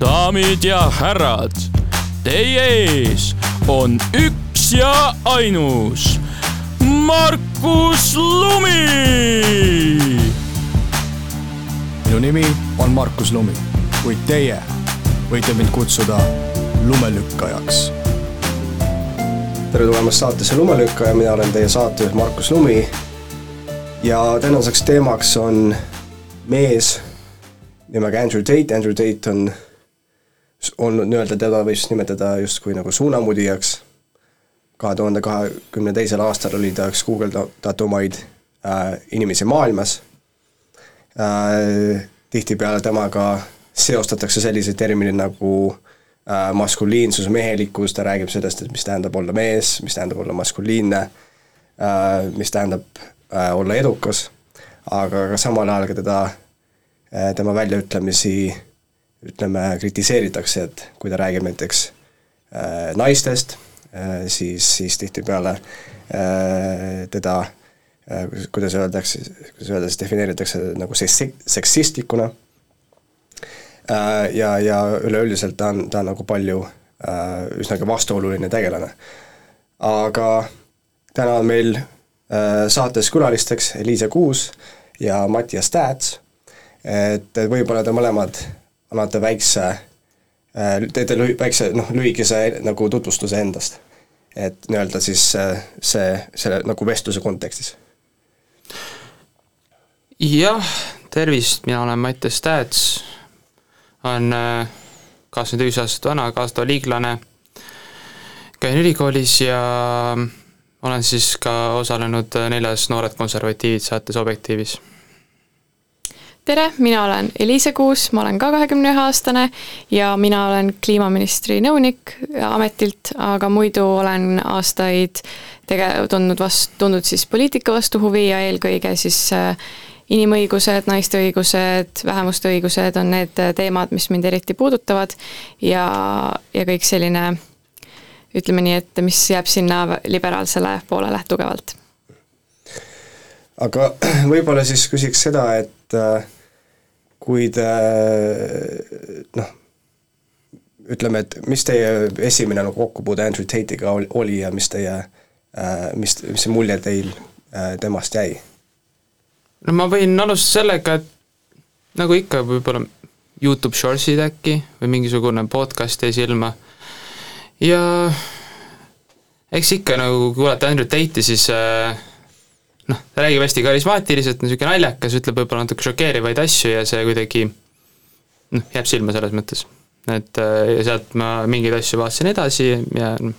daamid ja härrad, teie ees on üks ja ainus Markus Lumi. minu nimi on Markus Lumi, kuid teie võite mind kutsuda lumelükkajaks. tere tulemast saatesse Lumelükkaja, mina olen teie saatejuht Markus Lumi. ja tänaseks teemaks on mees nimega Andrew Tate, Andrew Tate on, on nii-öelda teda võiks nimetada justkui nagu suunamudijaks. kahe tuhande kahekümne teisel aastal oli ta üks guugeldatumaid äh, inimesi maailmas äh,. tihtipeale temaga seostatakse selliseid termineid nagu äh, maskuliinsus, mehelikkus, ta räägib sellest, et mis tähendab olla mees, mis tähendab olla maskuliinne äh,, mis tähendab äh, olla edukas, aga ka samal ajal ka teda äh,, tema väljaütlemisi ütleme, kritiseeritakse, et kui ta räägib näiteks äh, naistest äh,, siis, siis tihtipeale äh, teda äh, kuidas öeldakse, kuidas öelda, siis defineeritakse nagu seks-, seksistlikuna Äh, ja, ja üleüldiselt ta on, ta on nagu palju äh, üsnagi vastuoluline tegelane. aga täna on meil äh, saates külalisteks Liisa Kuus ja Mattias Täats, et võib-olla te mõlemad annate väikse, teete lühi-, väikse noh, lühikese nagu tutvustuse endast. et nii-öelda siis see, selle nagu vestluse kontekstis. jah, tervist, mina olen Mattias Täats on äh, kakskümmend üks aastat vana, kaasatav liiglane, käin ülikoolis ja olen siis ka osalenud neljas Noored Konservatiivid saates Objektiivis. Tere, mina olen Eliise Kuus, ma olen ka kahekümne ühe aastane ja mina olen kliimaministri nõunik ametilt, aga muidu olen aastaid tege-, tundnud vast-, tundnud siis poliitika vastu huvi ja eelkõige siis äh, inimõigused, naiste õigused, vähemuste õigused on need teemad, mis mind eriti puudutavad ja, ja kõik selline ütleme nii, et mis jääb sinna liberaalsele poolele tugevalt. aga võib-olla siis küsiks seda, et äh, kui te noh, ütleme, et mis teie esimene nagu kokkupuude Andrew Tate'iga oli ja mis teie, äh, mis, mis mulje teil äh, temast jäi? no ma võin alustada sellega, et nagu ikka, võib-olla Youtube Shortsid äkki või mingisugune podcast jäi silma ja eks ikka nagu kuulata Andrew Tate'i, siis äh, noh, ta räägib hästi karismaatiliselt, niisugune naljakas, ütleb võib-olla natuke šokeerivaid asju ja see kuidagi noh, jääb silma selles mõttes. et äh, ja sealt ma mingeid asju vaatasin edasi ja noh,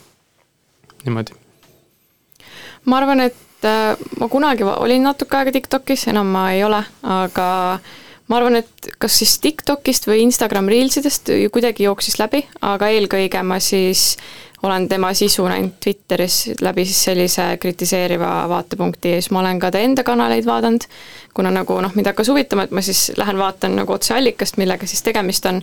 niimoodi. ma arvan, et Äh, ma kunagi olin natuke aega TikTokis, enam ma ei ole, aga ma arvan, et kas siis TikTokist või Instagram Reelsidest kuidagi jooksis läbi, aga eelkõige ma siis olen tema sisu näinud Twitteris läbi siis sellise kritiseeriva vaatepunkti ja siis ma olen ka ta enda kanaleid vaadanud, kuna nagu noh, mind hakkas huvitama, et ma siis lähen vaatan nagu otse allikast, millega siis tegemist on,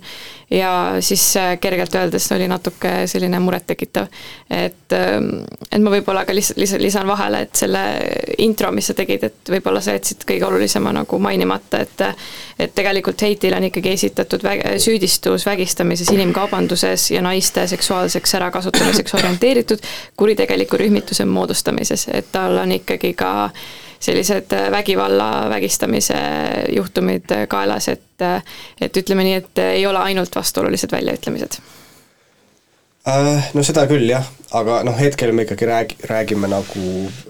ja siis äh, kergelt öeldes oli natuke selline murettekitav. et, ähm, et ma võib-olla ka lihtsalt lisan, lisan vahele, et selle intro, mis sa tegid, et võib-olla sa jätsid kõige olulisema nagu mainimata, et et tegelikult Heitile on ikkagi esitatud väg-, süüdistus vägistamises, inimkaubanduses ja naiste seksuaalseks ärakasutamiseks orienteeritud kuritegeliku rühmituse moodustamises, et tal on ikkagi ka sellised vägivalla, vägistamise juhtumid kaelas, et et ütleme nii, et ei ole ainult vastuolulised väljaütlemised äh,? No seda küll jah, aga noh, hetkel me ikkagi räägi-, räägime nagu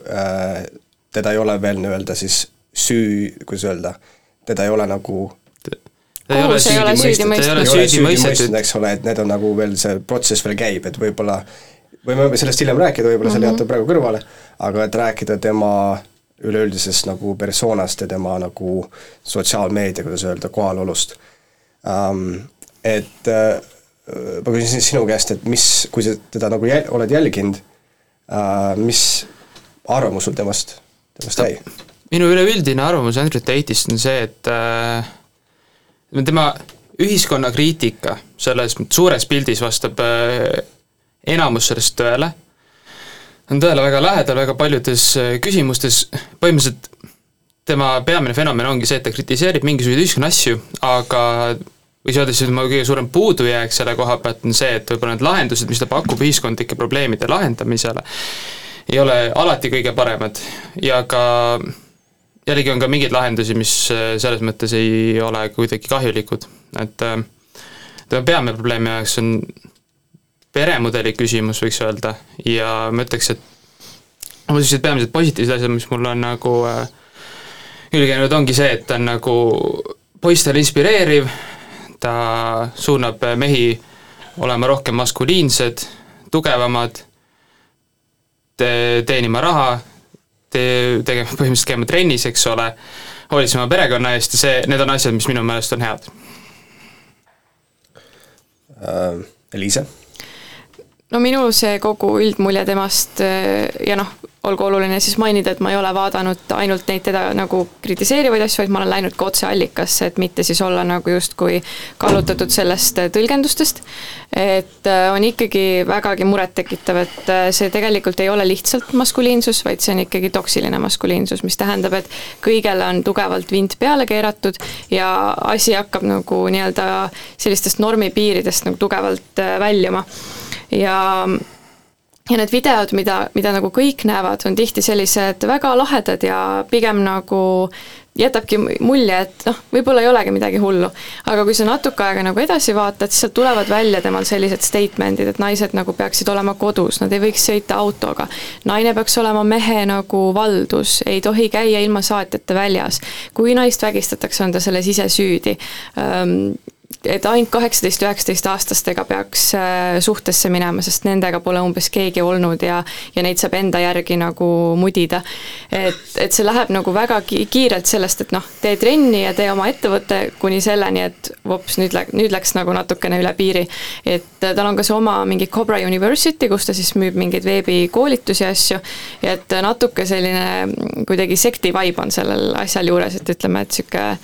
äh, teda ei ole veel nii-öelda siis süü, kuidas öelda, teda ei ole nagu ta ei ole süüdi mõistetud, ta ei ole süüdi mõistetud, eks ole, et need on nagu veel, see protsess veel käib, et võib-olla võime sellest hiljem rääkida, võib-olla selle jätta praegu kõrvale, aga et rääkida tema üleüldisest nagu persoonast ja tema nagu sotsiaalmeedia, kuidas öelda, kohalolust um,. Et uh, ma küsin sinu käest, et mis, kui sa teda nagu jäl-, oled jälginud uh,, mis arvamus sul temast, temast jäi? Minu üleüldine arvamus Andrew Tate'ist on see, et uh tema ühiskonnakriitika selles suures pildis vastab äh, enamus sellest tõele, on tõele väga lähedal väga paljudes äh, küsimustes, põhimõtteliselt tema peamine fenomen ongi see, et ta kritiseerib mingisuguseid ühiskonna asju, aga või siis öeldes, tema kõige suurem puudujääk selle koha pealt on see, et võib-olla need lahendused, mis ta pakub ühiskondlike probleemide lahendamisele, ei ole alati kõige paremad. Ja ka jällegi on ka mingeid lahendusi, mis äh, selles mõttes ei ole kuidagi kahjulikud, et äh, peamine probleem minu jaoks on peremudeli küsimus, võiks öelda, ja ma ütleks, et mul sellised peamised positiivsed asjad, mis mul on nagu äh, külge käinud, ongi see, et ta on nagu poistele inspireeriv, ta suunab mehi olema rohkem maskuliinsed, tugevamad, te-, teenima raha, tegema, põhimõtteliselt käima trennis, eks ole, hoolitsema perekonna eest ja see, need on asjad, mis minu meelest on head äh,. Eliise? No minul see kogu üldmulje temast äh, ja noh, olgu oluline siis mainida, et ma ei ole vaadanud ainult neid teda nagu kritiseerivaid asju, vaid ma olen läinud ka otse allikasse, et mitte siis olla nagu justkui kallutatud sellest äh, tõlgendustest. et äh, on ikkagi vägagi murettekitav, et see tegelikult ei ole lihtsalt maskuliinsus, vaid see on ikkagi toksiline maskuliinsus, mis tähendab, et kõigele on tugevalt vint peale keeratud ja asi hakkab nagu nii-öelda sellistest normipiiridest nagu tugevalt väljuma ja ja need videod, mida, mida nagu kõik näevad, on tihti sellised väga lahedad ja pigem nagu jätabki mulje, et noh, võib-olla ei olegi midagi hullu. aga kui sa natuke aega nagu edasi vaatad, siis sealt tulevad välja temal sellised statement'id, et naised nagu peaksid olema kodus, nad ei võiks sõita autoga. naine peaks olema mehe nagu valdus, ei tohi käia ilma saatjata väljas. kui naist vägistatakse, on ta selles ise süüdi et ainult kaheksateist, üheksateist aastastega peaks äh, suhtesse minema, sest nendega pole umbes keegi olnud ja ja neid saab enda järgi nagu mudida. et, et see läheb nagu väga kiirelt sellest, et noh, tee trenni ja tee oma ettevõte kuni selleni, et vops, nüüd läks, nüüd läks nagu natukene üle piiri. et äh, tal on ka see oma mingi Cobra University, kus ta siis müüb mingeid veebikoolitusi ja asju, et natuke selline kuidagi sekti vibe on sellel asjal juures, et ütleme, et niisugune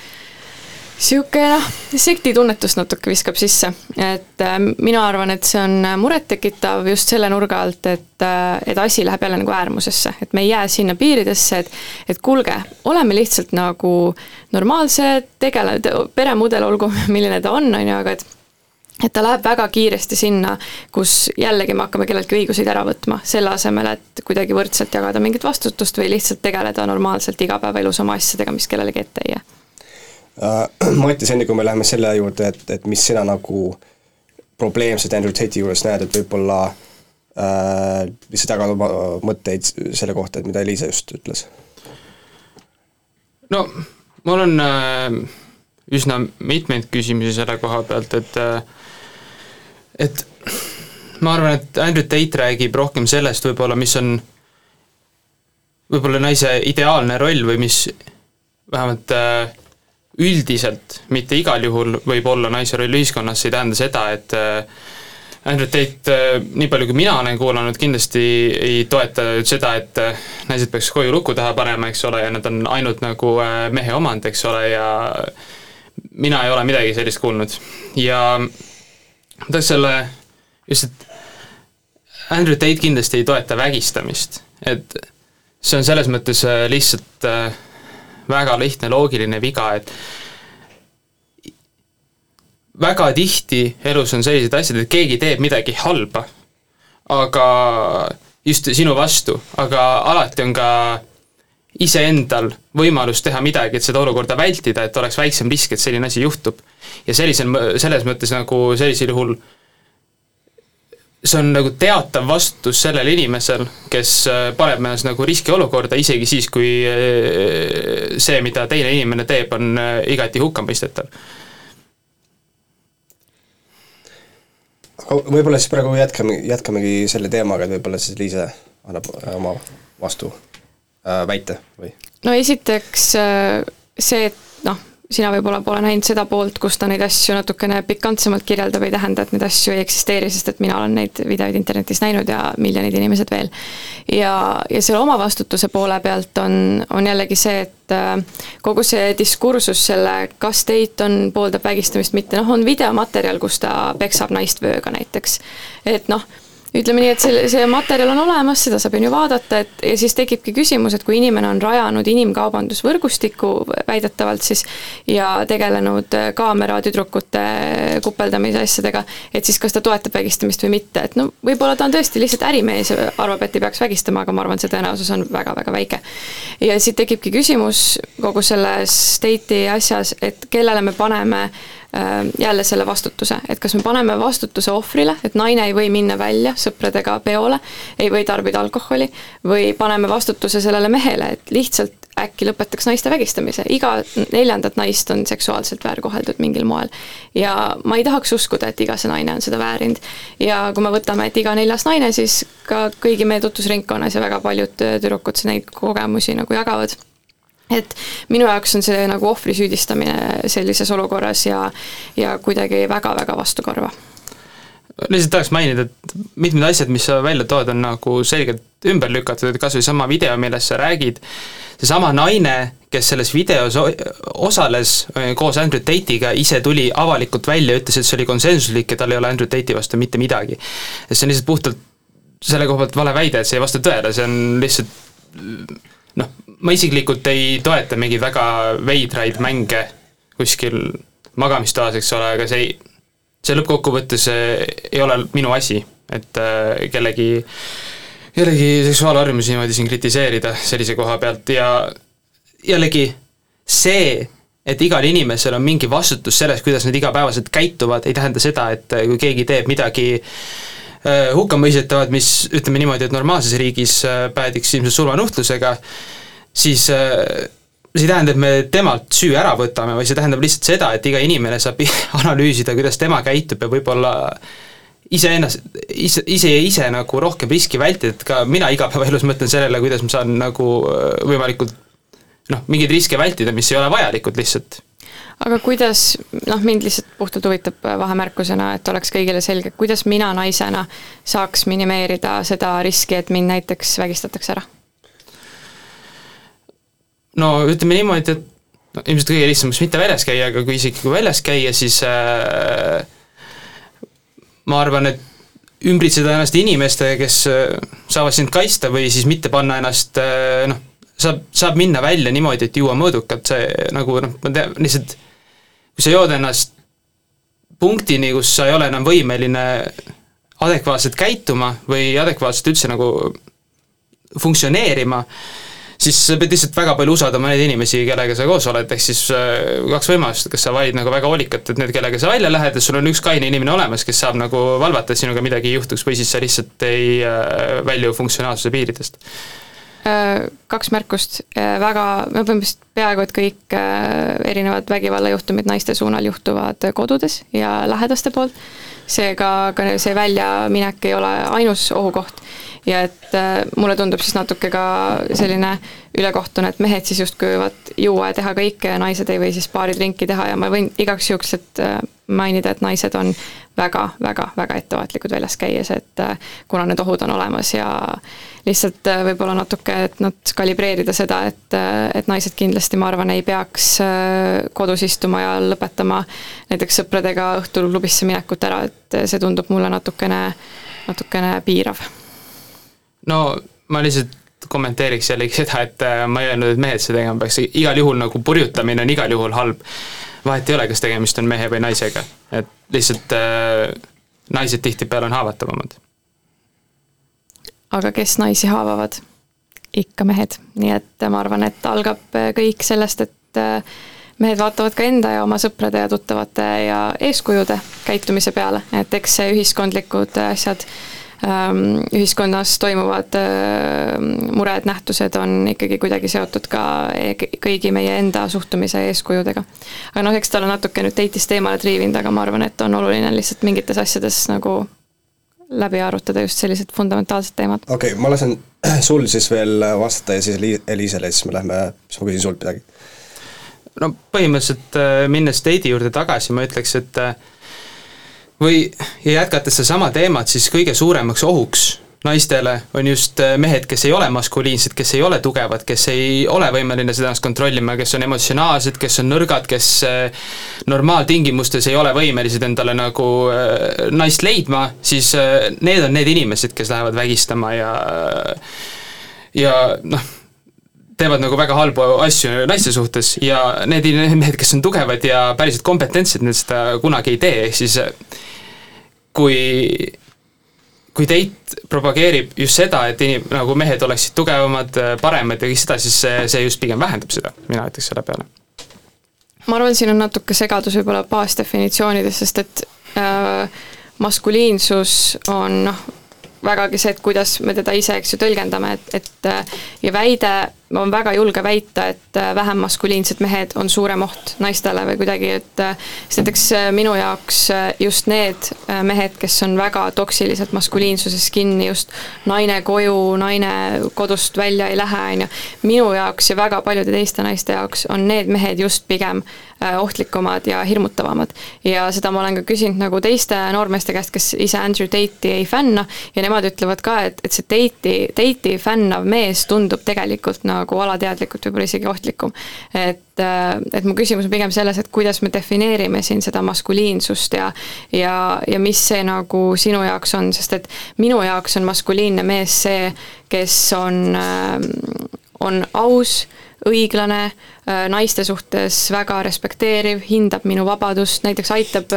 niisugune noh, sektitunnetus natuke viskab sisse, et äh, mina arvan, et see on murettekitav just selle nurga alt, et äh, et asi läheb jälle nagu äärmusesse, et me ei jää sinna piiridesse, et et kuulge, oleme lihtsalt nagu normaalsed, tegele, peremudel olgu milline ta on, on ju, aga et et ta läheb väga kiiresti sinna, kus jällegi me hakkame kelleltki õiguseid ära võtma, selle asemel, et kuidagi võrdselt jagada mingit vastutust või lihtsalt tegeleda normaalselt igapäevaelus oma asjadega, mis kellelegi ette ei jää. äh,. Mattias, enne kui me läheme selle juurde, et, et mis sina nagu probleemset Andrew Tate'i juures näed, et võib-olla äh, lihtsalt jagada oma mõtteid selle kohta, et mida Liisa just ütles? no mul on äh, üsna mitmeid küsimusi selle koha pealt, et äh, et ma arvan, et Andrew Tate räägib rohkem sellest võib-olla, mis on võib-olla naise ideaalne roll või mis vähemalt äh, üldiselt, mitte igal juhul, võib olla naise roll ühiskonnas, see ei tähenda seda, et äh, Andrew Tate, äh, nii palju kui mina olen kuulanud, kindlasti ei toeta seda, et äh, naised peaks koju luku taha panema, eks ole, ja nad on ainult nagu mehe omand, eks ole, ja mina ei ole midagi sellist kuulnud. ja ma tahaks selle, just et Andrew Tate kindlasti ei toeta vägistamist, et see on selles mõttes lihtsalt äh, väga lihtne loogiline viga, et väga tihti elus on sellised asjad, et keegi teeb midagi halba, aga just sinu vastu, aga alati on ka iseendal võimalus teha midagi, et seda olukorda vältida, et oleks väiksem risk, et selline asi juhtub. ja sellisel, selles mõttes nagu sellisel juhul see on nagu teatav vastutus sellel inimesel, kes äh, paneb ennast nagu riskiolukorda, isegi siis, kui äh, see, mida teine inimene teeb, on äh, igati hukkamõistetav. aga võib-olla siis praegu jätkame, jätkamegi selle teemaga, et võib-olla siis Liise annab oma vastu äh, väite või? no esiteks see, et noh, sina võib-olla pole näinud seda poolt, kus ta neid asju natukene pikantsemalt kirjeldab, ei tähenda, et neid asju ei eksisteeri, sest et mina olen neid videoid internetis näinud ja miljonid inimesed veel. ja, ja selle omavastutuse poole pealt on, on jällegi see, et äh, kogu see diskursus selle, kas Dayton pooldab vägistamist, mitte noh, on videomaterjal, kus ta peksab naist vööga näiteks. et noh, ütleme nii, et selle, see materjal on olemas, seda saab on ju vaadata, et ja siis tekibki küsimus, et kui inimene on rajanud inimkaubandusvõrgustiku väidetavalt siis ja tegelenud kaameratüdrukute kupeldamise asjadega, et siis kas ta toetab vägistamist või mitte, et no võib-olla ta on tõesti lihtsalt ärimees ja arvab, et ei peaks vägistama, aga ma arvan, see tõenäosus on väga-väga väike. ja siit tekibki küsimus kogu selles date'i asjas, et kellele me paneme Äh, jälle selle vastutuse, et kas me paneme vastutuse ohvrile, et naine ei või minna välja sõpradega peole, ei või tarbida alkoholi, või paneme vastutuse sellele mehele, et lihtsalt äkki lõpetaks naiste vägistamise, iga neljandat naist on seksuaalselt väärkoheldud mingil moel. ja ma ei tahaks uskuda, et iga see naine on seda väärinud. ja kui me võtame, et iga neljas naine, siis ka kõigi meie tutvusringkonnas ja väga paljud tüdrukud neid kogemusi nagu jagavad et minu jaoks on see nagu ohvri süüdistamine sellises olukorras ja, ja kuidagi väga-väga vastukarva. lihtsalt tahaks mainida, et mitmed asjad, mis sa välja tood, on nagu selgelt ümber lükatud, et kas või sama video, millest sa räägid, seesama naine, kes selles videos osales äh, koos Andrew Tate'iga, ise tuli avalikult välja, ütles, et see oli konsensuslik ja tal ei ole Andrew Tate'i vastu mitte midagi. see on lihtsalt puhtalt selle koha pealt vale väide, et see ei vasta tõele, see on lihtsalt noh, ma isiklikult ei toeta mingeid väga veidraid mänge kuskil magamistoas, eks ole, aga see ei, see lõppkokkuvõttes eh, ei ole minu asi, et äh, kellegi, kellegi seksuaalharjumusi niimoodi siin kritiseerida sellise koha pealt ja jällegi see, et igal inimesel on mingi vastutus selles, kuidas nad igapäevaselt käituvad, ei tähenda seda, et kui keegi teeb midagi äh, hukkamõistetavat, mis ütleme niimoodi, et normaalses riigis äh, päädiks ilmselt surmanuhtlusega, siis äh, see ei tähenda, et me temalt süü ära võtame, vaid see tähendab lihtsalt seda, et iga inimene saab analüüsida, kuidas tema käitub ja võib-olla iseennast, ise, ise ja ise nagu rohkem riski vältida, et ka mina igapäevaelus mõtlen sellele, kuidas ma saan nagu äh, võimalikult noh, mingeid riske vältida, mis ei ole vajalikud lihtsalt. Aga kuidas, noh, mind lihtsalt puhtalt huvitab äh, vahemärkusena, et oleks kõigile selge, kuidas mina naisena saaks minimeerida seda riski, et mind näiteks vägistatakse ära? No ütleme niimoodi, et no ilmselt kõige lihtsam oleks mitte väljas käia, aga kui isegi kui väljas käia, siis äh, ma arvan, et ümbritseda ennast inimestega, kes äh, saavad sind kaitsta või siis mitte panna ennast äh, noh, saab, saab minna välja niimoodi, et juua mõõdukalt, see nagu noh, ma tean, lihtsalt kui sa jood ennast punktini, kus sa ei ole enam võimeline adekvaatselt käituma või adekvaatselt üldse nagu funktsioneerima, siis sa pead lihtsalt väga palju usaldama neid inimesi, kellega sa koos oled, ehk siis äh, kaks võimalust, kas sa valid nagu väga hoolikalt, et need, kellega sa välja lähed, et sul on üks kaine inimene olemas, kes saab nagu valvata, et sinuga midagi ei juhtuks, või siis sa lihtsalt ei äh, välju funktsionaalsuse piiridest kaks märkust, väga, no põhimõtteliselt peaaegu et kõik erinevad vägivallajuhtumid naiste suunal juhtuvad kodudes ja lähedaste poolt, seega ka see väljaminek ei ole ainus ohukoht. Ja et äh, mulle tundub siis natuke ka selline ülekohtune, et mehed siis justkui võivad juua ja teha kõike ja naised ei või siis paari trinki teha. Ja ma võin igaks juhuks, et äh, mainida, et naised on väga-väga-väga ettevaatlikud väljas käies, et äh, kuna need ohud on olemas ja lihtsalt võib-olla natuke, et nad kalibreerida seda, et, et naised kindlasti, ma arvan, ei peaks kodus istuma ja lõpetama näiteks sõpradega õhtul klubisse minekut ära, et see tundub mulle natukene, natukene piirav. No ma lihtsalt kommenteeriks jällegi seda, et äh, ma ei öelnud, et mehed seda tegema peaks, igal juhul nagu purjutamine on igal juhul halb. vahet ei ole, kas tegemist on mehe või naisega, lihtsalt äh, naised tihtipeale on haavatavamad. aga kes naisi haavavad? ikka mehed, nii et ma arvan, et algab äh, kõik sellest, et äh, mehed vaatavad ka enda ja oma sõprade ja tuttavate ja eeskujude käitumise peale, et eks see ühiskondlikud asjad äh, ühiskonnas toimuvad ähm, mured, nähtused on ikkagi kuidagi seotud ka e-, kõigi meie enda suhtumise eeskujudega. aga noh, eks ta ole natuke nüüd teitist eemale triivinud, aga ma arvan, et on oluline lihtsalt mingites asjades nagu läbi arutada just sellised fundamentaalsed teemad. okei okay,, ma lasen sul siis veel vastata ja siis Eliisele, siis me lähme, siis ma küsin sult midagi. no põhimõtteliselt äh, minnes date'i juurde tagasi, ma ütleks, et äh, või, jätkates sedasama teemat, siis kõige suuremaks ohuks naistele on just äh, mehed, kes ei ole maskuliinsed, kes ei ole tugevad, kes ei ole võimeline seda ennast kontrollima, kes on emotsionaalsed, kes on nõrgad, kes äh, normaaltingimustes ei ole võimelised endale nagu äh, naist leidma, siis need on need inimesed, kes lähevad vägistama ja ja noh, teevad nagu väga halbu asju naiste suhtes ja need mehed, kes on tugevad ja päriselt kompetentsed, need seda kunagi ei tee, ehk siis kui kui teit propageerib just seda, et inim-, nagu mehed oleksid tugevamad, paremad ja kõik seda, siis see, see just pigem vähendab seda, mina ütleks selle peale. ma arvan, siin on natuke segadus võib-olla baasdefinitsioonides, sest et äh, maskuliinsus on noh, vägagi see, et kuidas me teda ise, eks ju, tõlgendame, et, et ja väide on väga julge väita, et äh, vähem maskuliinsed mehed on suurem oht naistele või kuidagi, et äh, siis näiteks äh, minu jaoks just need mehed, kes on väga toksiliselt maskuliinsuses kinni, just naine koju, naine kodust välja ei lähe, on ju, minu jaoks ja väga paljude teiste naiste jaoks on need mehed just pigem ohtlikumad ja hirmutavamad. ja seda ma olen ka küsinud nagu teiste noormeeste käest, kes ise Andrew Tate'i ei fänna ja nemad ütlevad ka, et, et see Tate'i, Tate'i fännav mees tundub tegelikult nagu nagu alateadlikult võib-olla isegi ohtlikum. et, äh, et mu küsimus on pigem selles, et kuidas me defineerime siin seda maskuliinsust ja ja, ja mis see nagu sinu jaoks on, sest et minu jaoks on maskuliinne mees see, kes on, äh, on aus, õiglane, äh, naiste suhtes väga respekteeriv, hindab minu vabadust, näiteks aitab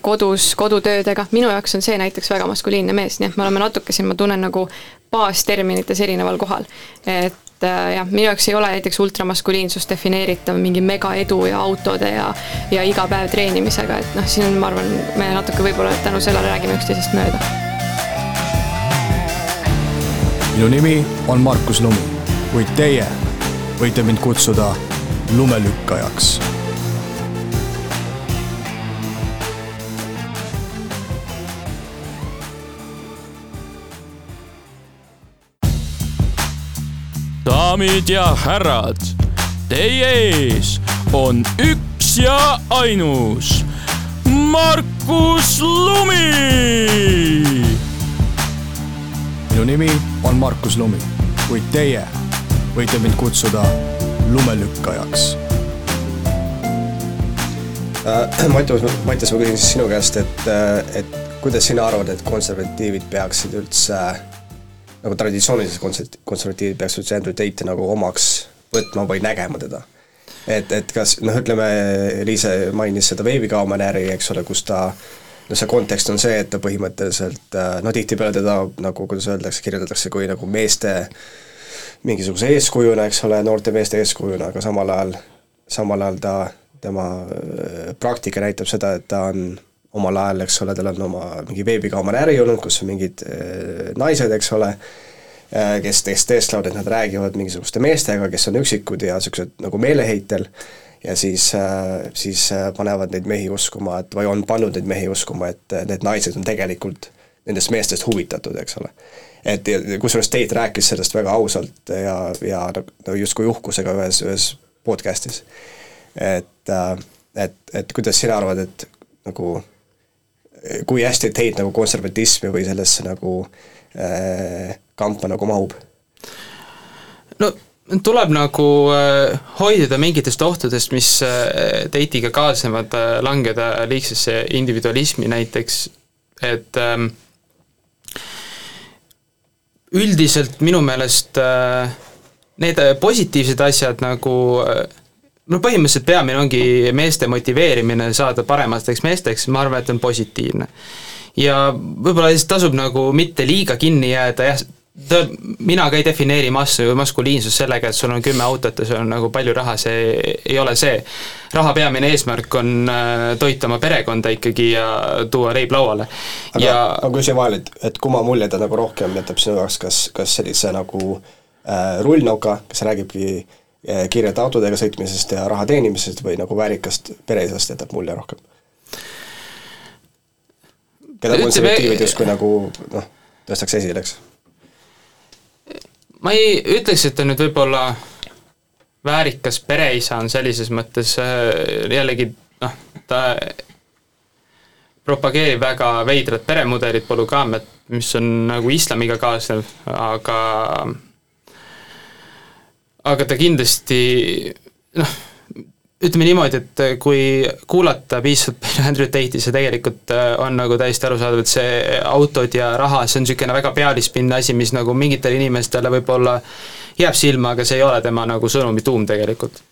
kodus kodutöödega, minu jaoks on see näiteks väga maskuliinne mees, nii et me oleme natuke siin, ma tunnen nagu baasterminites erineval kohal. et äh, jah, minu jaoks ei ole näiteks ultramaskuliinsus defineeritav mingi megaedu ja autode ja, ja iga päev treenimisega, et noh, siin on, ma arvan, me natuke võib-olla tänu sellele räägime üksteisest mööda. minu nimi on Markus Lumi, kuid teie võite mind kutsuda lumelükkajaks daamid ja härrad, teie ees on üks ja ainus Markus Lumi. minu nimi on Markus Lumi, kuid teie võite mind kutsuda lumelükkajaks äh,. Mattias, Mattias, ma küsin siis sinu käest, et, äh, et kuidas sina arvad, et konservatiivid peaksid üldse äh, nagu traditsioonilised konser-, konservatiivid peaks üldse Andrew Tate'i nagu omaks võtma või nägema teda. et, et kas noh, ütleme, Liise mainis seda veebikaamanääri, eks ole, kus ta no see kontekst on see, et ta põhimõtteliselt äh, no tihtipeale teda nagu, kuidas öeldakse, kirjeldatakse kui nagu meeste mingisuguse eeskujuna, eks ole, noorte meeste eeskujuna, aga samal ajal, samal ajal ta, tema äh, praktika näitab seda, et ta on omal ajal, eks ole, tal on oma mingi veebikaamera äri olnud, kus on mingid äh, naised, eks ole, äh, kes, kes tõestavad, et nad räägivad mingisuguste meestega, kes on üksikud ja niisugused nagu meeleheitel, ja siis, siis panevad neid mehi uskuma, et või on pannud neid mehi uskuma, et need naised on tegelikult nendest meestest huvitatud, eks ole. Et kusjuures Tate rääkis sellest väga ausalt ja, ja no justkui uhkusega ühes, ühes podcast'is. et, et, et kuidas sina arvad, et nagu kui hästi teid nagu konservatismi või sellesse nagu äh, kampa nagu mahub? no tuleb nagu äh, hoiduda mingitest ohtudest, mis äh, date'iga kaasnevad äh,, langeda liigsesse individualismi näiteks, et ähm, üldiselt minu meelest äh, need positiivsed asjad nagu äh, no põhimõtteliselt peamine ongi meeste motiveerimine saada paremateks meesteks, ma arvan, et on positiivne. ja võib-olla lihtsalt tasub nagu mitte liiga kinni jääda, jah, ta, mina ka ei defineeri massu, maskuliinsust sellega, et sul on kümme autot ja sul on nagu palju raha, see ei ole see. raha peamine eesmärk on äh, toita oma perekonda ikkagi ja tuua leib lauale. aga ja... ma küsin vahele, et, et kumma mulje ta nagu rohkem jätab sinu jaoks, kas, kas sellise nagu äh, rullnoka, kes räägibki äh, kiirete autodega sõitmisest ja raha teenimisest või nagu väärikast pereisast jätab mulje rohkem? keda konservatiivid justkui nagu noh, tõstaks esile, eks? Ma ei ütleks, et ta nüüd võib-olla väärikas pereisa on sellises mõttes äh, jällegi noh, ta propageerib väga veidrat peremudelit, polügaamiat, mis on nagu islamiga kaasnev, aga aga ta kindlasti noh, ütleme niimoodi, et kui kuulata piisavalt palju Andrew Tate'i, see tegelikult äh, on nagu täiesti arusaadav, et see autod ja raha, see on niisugune väga pealispindne asi, mis nagu mingitele inimestele võib-olla jääb silma, aga see ei ole tema nagu sõnumi tuum tegelikult.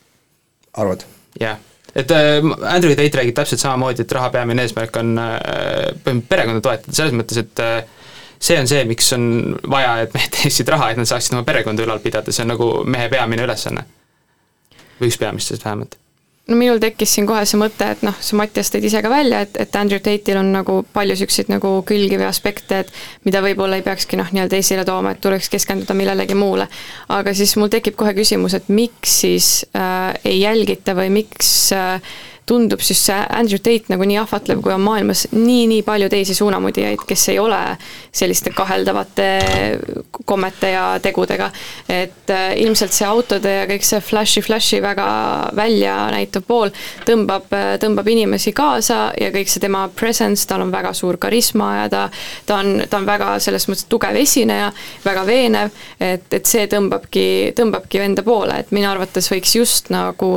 arvad? jah yeah et äh, Andrew Tate räägib täpselt samamoodi, et raha peamine eesmärk on äh, perekonda toetada, selles mõttes, et äh, see on see, miks on vaja, et mehed teeniksid raha, et nad saaksid oma perekonda ülal pidada, see on nagu mehe peamine ülesanne. või üks peamistest vähemalt no minul tekkis siin kohe see mõte, et noh, see Mattias tõid ise ka välja, et, et Andrew Tate'il on nagu palju niisuguseid nagu külgi või aspekte, et mida võib-olla ei peakski noh, nii-öelda esile tooma, et tuleks keskenduda millelegi muule. aga siis mul tekib kohe küsimus, et miks siis äh, ei jälgita või miks äh, tundub siis see Andrew Tate nagu nii ahvatlev, kui on maailmas nii-nii palju teisi suunamudijaid, kes ei ole selliste kaheldavate kommete ja tegudega. et äh, ilmselt see autode ja kõik see flash'i-flash'i väga välja näitav pool tõmbab, äh, tõmbab inimesi kaasa ja kõik see tema presence, tal on väga suur karisma ja ta, ta on, ta on väga selles mõttes tugev esineja, väga veenev, et, et see tõmbabki, tõmbabki enda poole, et minu arvates võiks just nagu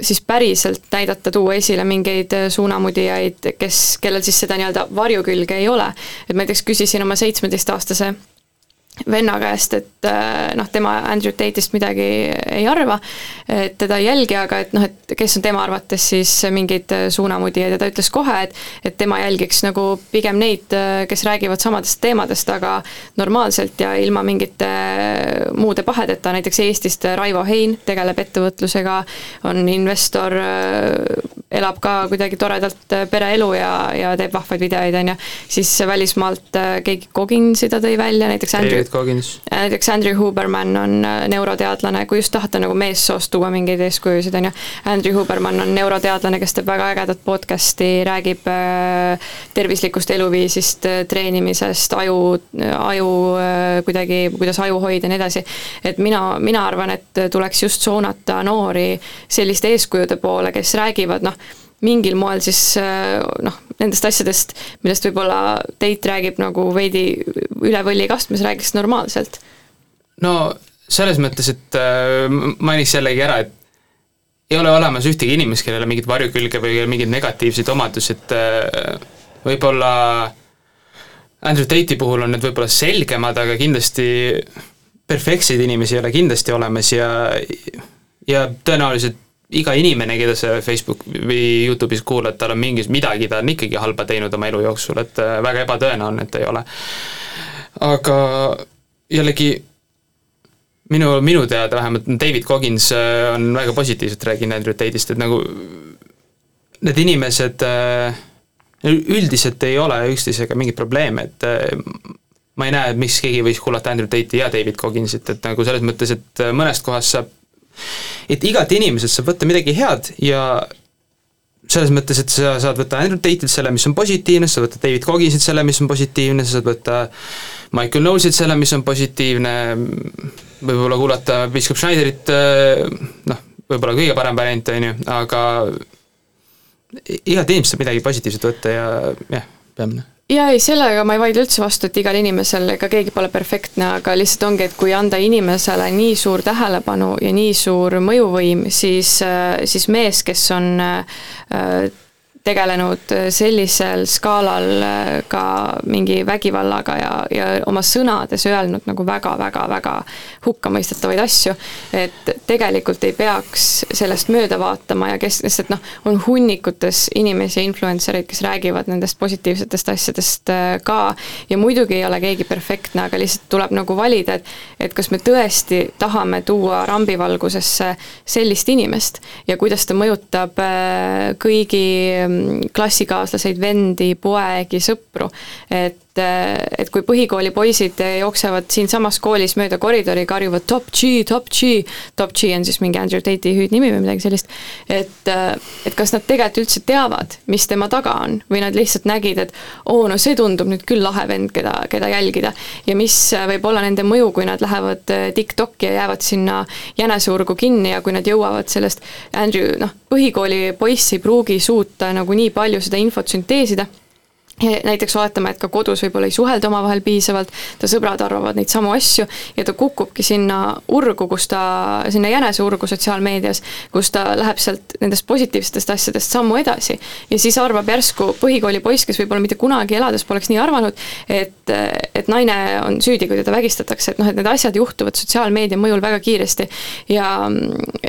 siis päriselt näidata, tuua esile mingeid äh, suunamudijaid, kes, kellel siis seda nii-öelda varjukülge ei ole. et ma näiteks küsisin oma seitsmeteistaastase venna käest, et äh, noh, tema Andrew Tate'ist midagi ei arva, et teda ei jälgi, aga et noh, et kes on tema arvates siis mingeid suunamudijaid ja ta ütles kohe, et et tema jälgiks nagu pigem neid, kes räägivad samadest teemadest, aga normaalselt ja ilma mingite muude pahedeta, näiteks Eestist Raivo Hein tegeleb ettevõtlusega, on investor, elab ka kuidagi toredalt pereelu ja, ja teeb vahvaid videoid, on ju, siis välismaalt keegi Koginsi ta tõi välja, näiteks Andrew Coggins. näiteks Andrew Huberman on äh, neuroteadlane, kui just tahate nagu meessoost tuua mingeid eeskujusid, on ju. Andrew Huberman on neuroteadlane, kes teeb väga ägedat podcast'i, räägib äh, tervislikust eluviisist, äh, treenimisest, aju, aju kuidagi, kuidas aju hoida ja nii edasi. et mina, mina arvan, et tuleks just suunata noori selliste eeskujude poole, kes räägivad noh, mingil moel siis noh, nendest asjadest, millest võib-olla Teit räägib nagu veidi üle võlli kastmes, räägiks normaalselt. no selles mõttes, et äh, mainiks jällegi ära, et ei ole olemas ühtegi inimest, kellel on mingit varjukülge või mingeid negatiivseid omadusi, et äh, võib-olla Andrew Tate'i puhul on need võib-olla selgemad, aga kindlasti perfektseid inimesi ei ole kindlasti olemas ja ja tõenäoliselt iga inimene, keda sa Facebook või Youtube'is kuulad, tal on mingis, midagi ta on ikkagi halba teinud oma elu jooksul, et äh, väga ebatõenäoline, et ei ole. aga jällegi minu, minu teada vähemalt David Coggins äh, on väga positiivselt rääkinud Andrew Tate'ist, et nagu need inimesed äh, üldiselt ei ole üksteisega mingeid probleeme, et ma ei näe, miks keegi võiks kuulata Andrew Tate'i ja David Cogginsit, et nagu selles mõttes, et mõnest kohast saab et igalt inimeselt saab võtta midagi head ja selles mõttes, et sa saad võtta Andrew Tate'ilt selle, mis on positiivne, sa võtad David Cogginsilt selle, mis on positiivne, sa saad võtta Michael Knowlesilt selle, mis on positiivne, võib-olla kuulata Bishop Schneiderit, noh, võib-olla kõige parem variant, on ju, aga igalt inimesest saab midagi positiivset võtta ja jah, peamine jaa, ei sellega ma ei vaidle üldse vastu, et igal inimesel, ega keegi pole perfektne, aga lihtsalt ongi, et kui anda inimesele nii suur tähelepanu ja nii suur mõjuvõim, siis, siis mees, kes on äh, tegelenud sellisel skaalal äh, ka mingi vägivallaga ja, ja oma sõnades öelnud nagu väga-väga-väga hukkamõistetavaid asju, et tegelikult ei peaks sellest mööda vaatama ja kes, sest et noh, on hunnikutes inimesi, influencer eid, kes räägivad nendest positiivsetest asjadest äh, ka ja muidugi ei ole keegi perfektne, aga lihtsalt tuleb nagu valida, et et kas me tõesti tahame tuua rambivalgusesse sellist inimest ja kuidas ta mõjutab äh, kõigi klassikaaslaseid, vendi, poegi, sõpru. et et kui põhikooli poisid jooksevad siinsamas koolis mööda koridori, karjuvad top G, top G, top G on siis mingi Andrew Tate'i hüüdnimi või midagi sellist, et, et kas nad tegelikult üldse teavad, mis tema taga on? Või nad lihtsalt nägid, et oo, no see tundub nüüd küll lahe vend, keda, keda jälgida. ja mis võib olla nende mõju, kui nad lähevad TikTok'i ja jäävad sinna jäneseurgu kinni ja kui nad jõuavad sellest Andrew, noh, põhikooli poiss ei pruugi suuta nagu nii palju seda infot sünteesida näiteks oletame, et ka kodus võib-olla ei suhelda omavahel piisavalt, ta sõbrad arvavad neid samu asju ja ta kukubki sinna urgu, kus ta, sinna jäneseurgu sotsiaalmeedias, kus ta läheb sealt nendest positiivsetest asjadest sammu edasi. ja siis arvab järsku põhikooli poiss, kes võib-olla mitte kunagi elades poleks nii arvanud, et, et naine on süüdi, kui teda vägistatakse, et noh, et need asjad juhtuvad sotsiaalmeedia mõjul väga kiiresti. ja,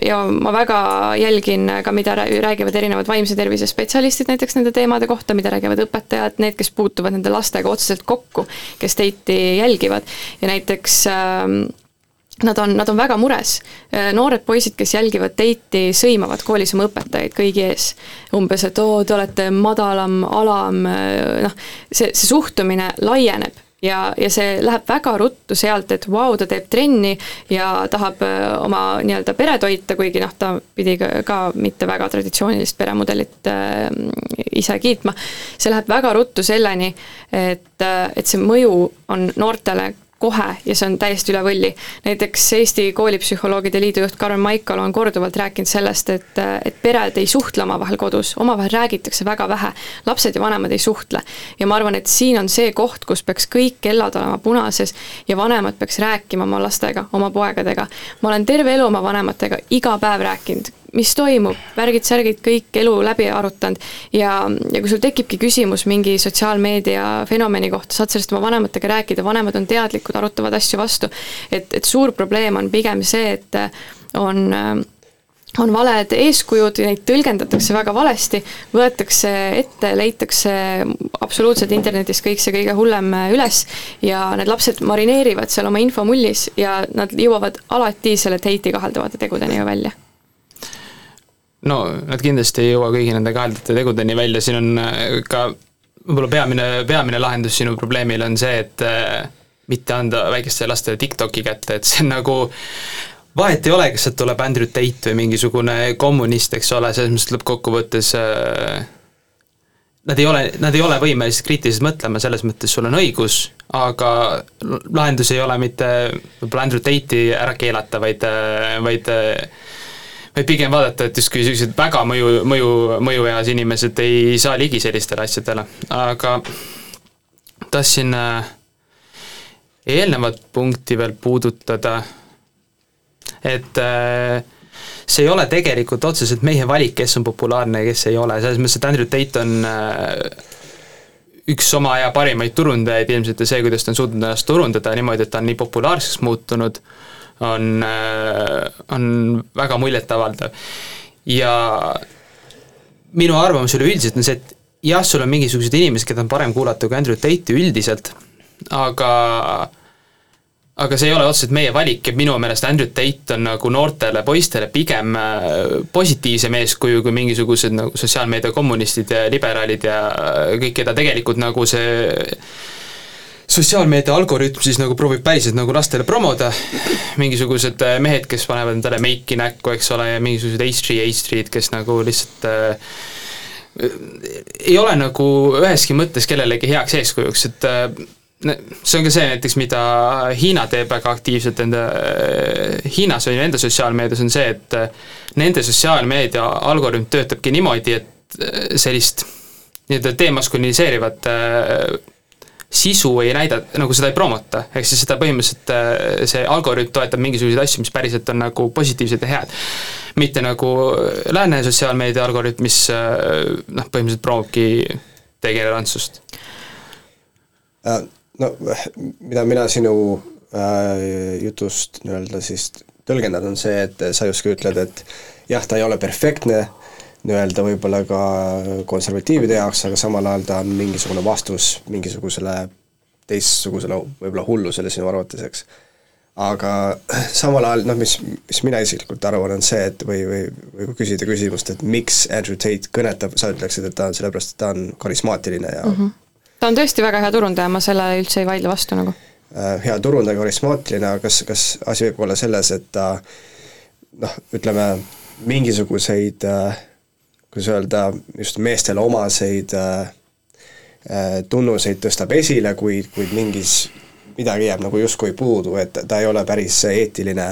ja ma väga jälgin ka, mida räägivad erinevad vaimse tervise spetsialistid näiteks nende teemade kohta, mida räägivad õpetajad, need, kes puutuvad nende lastega otseselt kokku, kes teiti jälgivad ja näiteks ähm, Nad on, nad on väga mures. Äh, noored poisid, kes jälgivad teiti, sõimavad koolis oma õpetajaid kõigi ees. umbes, et oo, te olete madalam, alam, äh, noh, see, see suhtumine laieneb ja, ja see läheb väga ruttu sealt, et vau wow,, ta teeb trenni ja tahab äh, oma nii-öelda pere toita, kuigi noh, ta pidi ka, ka mitte väga traditsioonilist peremudelit äh, ise kiitma. see läheb väga ruttu selleni, et, äh, et see mõju on noortele kohe ja see on täiesti üle võlli. näiteks Eesti Koolipsühholoogide Liidu juht Karmen Maikalu on korduvalt rääkinud sellest, et, et pered ei suhtle omavahel kodus, omavahel räägitakse väga vähe. lapsed ja vanemad ei suhtle. ja ma arvan, et siin on see koht, kus peaks kõik kellad olema punases ja vanemad peaks rääkima oma lastega, oma poegadega. ma olen terve elu oma vanematega iga päev rääkinud, mis toimub, värgid-särgid, kõik elu läbi arutanud. ja, ja kui sul tekibki küsimus mingi sotsiaalmeedia fenomeni kohta, saad sellest oma vanematega rääkida, vanemad on teadlikud, arutavad asju vastu. et, et suur probleem on pigem see, et on on valed eeskujud ja neid tõlgendatakse väga valesti, võetakse ette, leitakse absoluutselt internetis kõik see kõige hullem üles ja need lapsed marineerivad seal oma infomullis ja nad jõuavad alati selle teiti kahaldavate tegudeni ju välja no nad kindlasti ei jõua kõigi nende kahedate tegudeni välja, siin on äh, ka võib-olla peamine, peamine lahendus sinu probleemile on see, et äh, mitte anda väikestele lastele TikToki kätte, et see on nagu vahet ei ole, kas sealt tuleb Andrew Tate või mingisugune kommunist, eks ole, selles mõttes lõppkokkuvõttes äh, nad ei ole, nad ei ole võimelised kriitiliselt mõtlema, selles mõttes sul on õigus, aga lahendus ei ole mitte võib-olla Andrew Tate'i ära keelata, vaid, vaid vaid pigem vaadata, et justkui sellised väga mõju, mõju, mõjueas inimesed ei saa ligi sellistele asjadele, aga tahtsin äh, eelnevat punkti veel puudutada, et äh, see ei ole tegelikult otseselt meie valik, kes on populaarne ja kes ei ole, selles mõttes, et Andrew Tate on äh, üks oma aja parimaid turundajaid. Ilmselt ja see, kuidas ta on suutnud ennast turundada niimoodi, et ta on nii populaarseks muutunud. äh,, on, äh, on väga muljetavaldav. ja minu arvamus üleüldiselt on see, et jah, sul on mingisugused inimesed, keda on parem kuulata kui Andrew Tate'i üldiselt, aga aga see ei ole otseselt meie valik ja minu meelest Andrew Tate on nagu noortele poistele pigem äh, positiivsem eeskuju kui mingisugused nagu sotsiaalmeedia kommunistid ja liberaalid ja kõik, keda tegelikult nagu see sotsiaalmeedia algoritm siis nagu proovib päriselt nagu lastele promoda, mingisugused äh, mehed, kes panevad endale meiki näkku, eks ole, ja mingisugused H3, H3-d, kes nagu lihtsalt äh, ei ole nagu üheski mõttes kellelegi heaks eeskujuks, et äh, see on ka see näiteks, mida Hiina teeb väga aktiivselt enda, äh, Hiinas on ju enda sotsiaalmeedias, on see, et nende sotsiaalmeedia algoritm töötabki niimoodi, et sellist nii-öelda demaskuliniseerivat äh, sisu ei näida, nagu seda ei promota, ehk siis seda põhimõtteliselt äh, see algoritm toetab mingisuguseid asju, mis päriselt on nagu positiivsed ja head. mitte nagu lääne sotsiaalmeedia algoritm, mis äh, noh, põhimõtteliselt promobki degenerantsust. Äh, no mida mina sinu äh, jutust nii-öelda siis tõlgendan, on see, et sa justkui ütled, et jah, ta ei ole perfektne, nii-öelda võib-olla ka konservatiivide jaoks, aga samal ajal ta on mingisugune vastus mingisugusele teistsugusele võib-olla hullusele sinu arvates, eks. aga samal ajal noh, mis, mis mina isiklikult arvan, on see, et või, või, või kui küsida küsimust, et miks Andrew Tate kõnetab, sa ütleksid, et ta on sellepärast, et ta on karismaatiline ja mm -hmm. ta on tõesti väga hea turundaja, ma sellele üldse ei vaidle vastu nagu. hea turundaja, karismaatiline, aga kas, kas asi võib olla selles, et ta noh, ütleme mingisuguseid kuidas öelda, just meestele omaseid tunnuseid tõstab esile, kuid, kuid mingis, midagi jääb nagu justkui puudu, et ta ei ole päris eetiline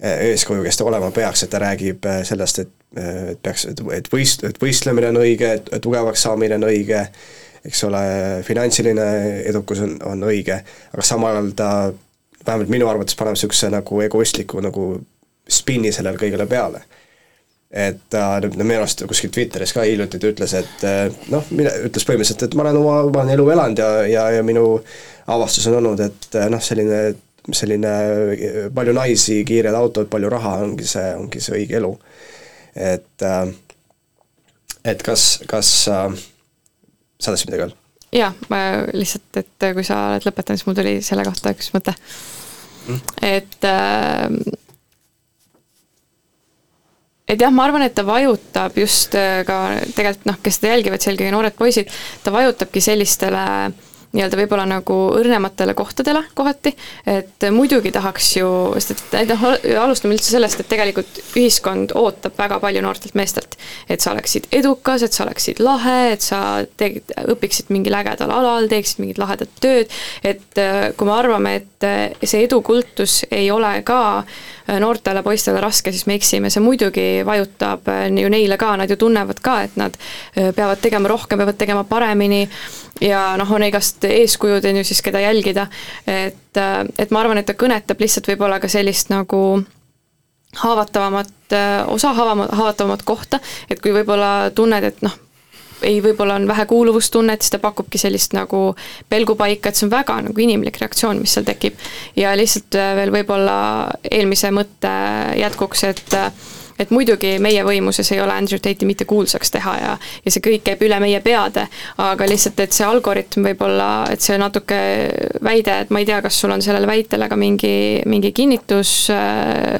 eeskuju, kes ta olema peaks, et ta räägib sellest, et et peaks, et võist-, et võistlemine on õige, et tugevaks saamine on õige, eks ole, finantsiline edukus on, on õige, aga samal ajal ta vähemalt minu arvates paneb niisuguse nagu egoistliku nagu spinni sellele kõigele peale. Et ta minu arust kuskil Twitteris ka hiljuti ta ütles, et noh, mine, ütles põhimõtteliselt, et ma olen oma, ma olen elu elanud ja, ja, ja minu avastus on olnud, et noh, selline selline palju naisi, kiired autod, palju raha ongi see, ongi see õige elu. et et kas, kas sa tahtsid midagi öelda? jaa, ma lihtsalt, et kui sa oled lõpetanud, siis mul tuli selle kohta üks mõte mm.. et äh, et jah, ma arvan, et ta vajutab just äh, ka tegelikult noh, kes seda jälgivad, eelkõige noored poisid, ta vajutabki sellistele äh, nii-öelda võib-olla nagu õrnematele kohtadele kohati, et muidugi tahaks ju, sest et noh, alustame üldse sellest, et tegelikult ühiskond ootab väga palju noortelt meestelt. et sa oleksid edukas, et sa oleksid lahe, et sa tegid, õpiksid mingil ägedal alal, teeksid mingit lahedat tööd, et äh, kui me arvame, et äh, see edukultus ei ole ka äh, noortele poistele raske, siis me eksime, see muidugi vajutab ju neile ka, nad ju tunnevad ka, et nad peavad tegema rohkem, peavad tegema paremini ja noh, on igast eeskujud, on ju siis, keda jälgida, et, et ma arvan, et ta kõnetab lihtsalt võib-olla ka sellist nagu haavatavamat, osa haava, haavatavamat kohta, et kui võib-olla tunned, et noh, ei, võib-olla on vähe kuuluvustunnet, siis ta pakubki sellist nagu pelgupaika, et see on väga nagu inimlik reaktsioon, mis seal tekib. ja lihtsalt veel võib-olla eelmise mõtte jätkuks, et et muidugi meie võimuses ei ole Andrew Tate'i mitte kuulsaks teha ja, ja see kõik käib üle meie peade, aga lihtsalt, et see algoritm võib-olla, et see natuke väide, et ma ei tea, kas sul on sellele väitele ka mingi, mingi kinnitus,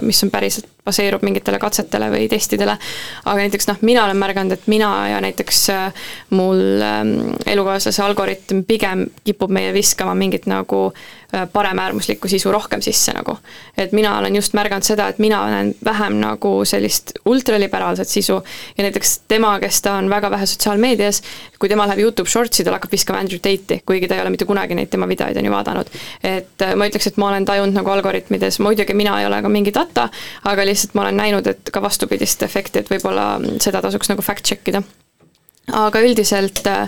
mis on päriselt baseerub mingitele katsetele või testidele. aga näiteks noh, mina olen märganud, et mina ja näiteks äh, mul ähm, elukaaslase algoritm pigem kipub meile viskama mingit nagu äh, paremäärmuslikku sisu rohkem sisse nagu. et mina olen just märganud seda, et mina näen vähem nagu sellist ultraliberaalset sisu ja näiteks tema, kes ta on väga vähe sotsiaalmeedias, kui tema läheb Youtube Shortsi, tal hakkab viskama Andrew Tate'i, kuigi ta ei ole mitte kunagi neid tema videoid on ju vaadanud. et äh, ma ütleks, et ma olen tajunud nagu algoritmides, muidugi mina ei ole ka mingi data, aga lihtsalt ma olen näinud, et ka vastupidist efekti, et võib-olla seda tasuks nagu fact check ida. aga üldiselt äh,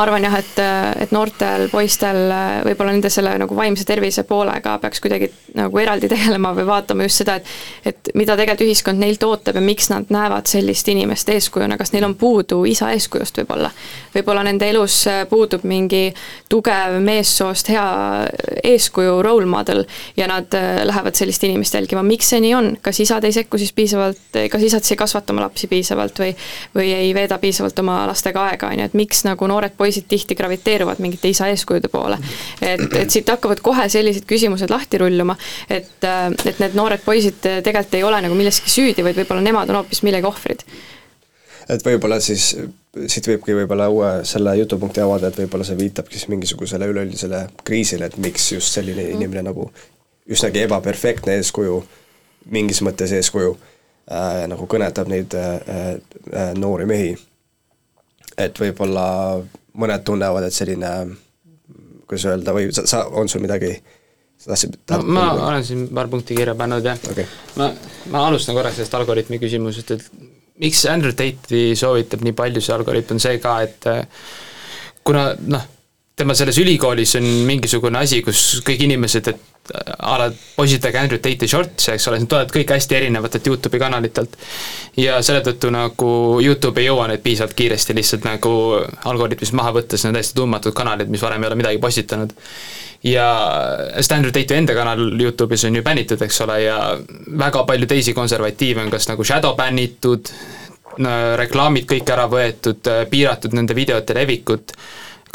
ma arvan jah, et, et noortel poistel võib-olla nende selle nagu vaimse tervise poolega peaks kuidagi nagu eraldi tegelema või vaatama just seda, et et mida tegelikult ühiskond neilt ootab ja miks nad näevad sellist inimest eeskujuna, kas neil on puudu isa eeskujust võib-olla. võib-olla nende elus puudub mingi tugev meessoost hea eeskuju, role model ja nad lähevad sellist inimest jälgima, miks see nii on, kas isad ei sekku siis piisavalt, kas isad siis ei kasvata oma lapsi piisavalt või või ei veeda piisavalt oma lastega aega, on ju, et miks nagu noored poisid tihti graviteeruvad mingite isa eeskujude poole. et, et siit hakkavad kohe sellised küsimused lahti rulluma, et, et need noored poisid tegelikult ei ole nagu milleski süüdi, vaid võib-olla nemad on hoopis millegi ohvrid. et võib-olla siis siit võibki võib-olla uue selle jutupunkti avada, et võib-olla see viitabki siis mingisugusele üleüldisele kriisile, et miks just selline mm. inimene nagu üsnagi ebaperfektne eeskuju, mingis mõttes eeskuju äh,, nagu kõnetab neid äh, äh, noori mehi. et võib-olla mõned tunnevad, et selline kuidas öelda, või sa, sa, on sul midagi sa tahtsid no, ma või? olen siin paar punkti kirja pannud ja okay. ma, ma alustan korraks sellest algoritmi küsimusest, et miks Andrew Tate'i soovitab nii palju see algoritm, on see ka, et äh, kuna noh, tema selles ülikoolis on mingisugune asi, kus kõik inimesed, et a la poisid tege Andrew Tate'i shorts, eks ole, need tulevad kõik hästi erinevatelt Youtube'i kanalitelt. ja selle tõttu nagu Youtube ei jõua neid piisavalt kiiresti lihtsalt nagu algoritmist maha võtta, sest need on täiesti tundmatud kanalid, mis varem ei ole midagi postitanud. ja sest Andrew Tate'i enda kanal Youtube'is on ju bännitud, eks ole, ja väga palju teisi konservatiive on kas nagu shadow bännitud, reklaamid kõik ära võetud, piiratud nende videote levikut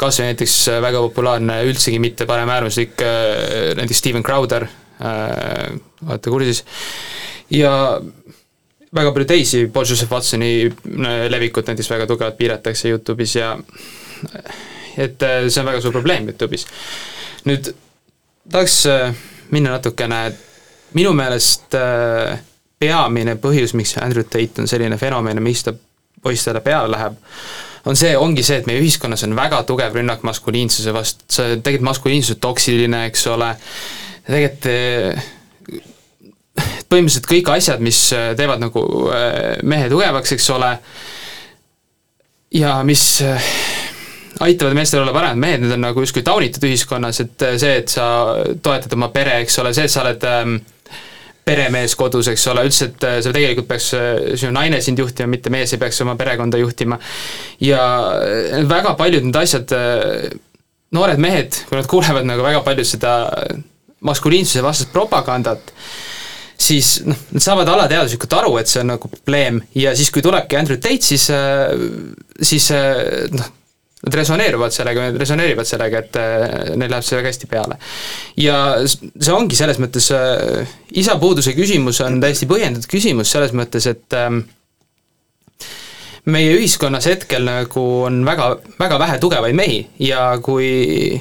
kas või näiteks äh, väga populaarne, üldsegi mitte paremäärmuslik äh, näiteks Steven Crowder, äh, olete kursis, ja väga palju teisi, Paul Joseph Watsoni levikut näiteks väga tugevalt piiratakse Youtube'is ja et äh, see on väga suur probleem Youtube'is. nüüd tahaks äh, minna natukene, minu meelest äh, peamine põhjus, miks Andrew Tate on selline fenomen ja miks ta poistele peale läheb, on see, ongi see, et meie ühiskonnas on väga tugev rünnak maskuliinsuse vastu, see tegelikult maskuliinsus on toksiline, eks ole, tegelikult põhimõtteliselt kõik asjad, mis teevad nagu mehe tugevaks, eks ole, ja mis aitavad meestel olla paremad mehed, need on nagu justkui taunitud ühiskonnas, et see, et sa toetad oma pere, eks ole, see, et sa oled ähm, peremees kodus, eks ole, üldse, et äh, sa tegelikult peaks, äh, sinu naine sind juhtima, mitte mees ei peaks oma perekonda juhtima. ja väga paljud need asjad, noored mehed, kui nad kuulevad nagu väga palju seda maskuliinsuse vastast propagandat, siis noh, nad saavad alateaduslikult aru, et see on nagu probleem ja siis, kui tulebki Andrew Tate, siis, siis noh, nad resoneeruvad sellega, nad resoneerivad sellega, et äh, neil läheb see väga hästi peale. ja see ongi selles mõttes, äh, isapuuduse küsimus on täiesti põhjendatud küsimus selles mõttes, et ähm, meie ühiskonnas hetkel nagu on väga, väga vähe tugevaid mehi ja kui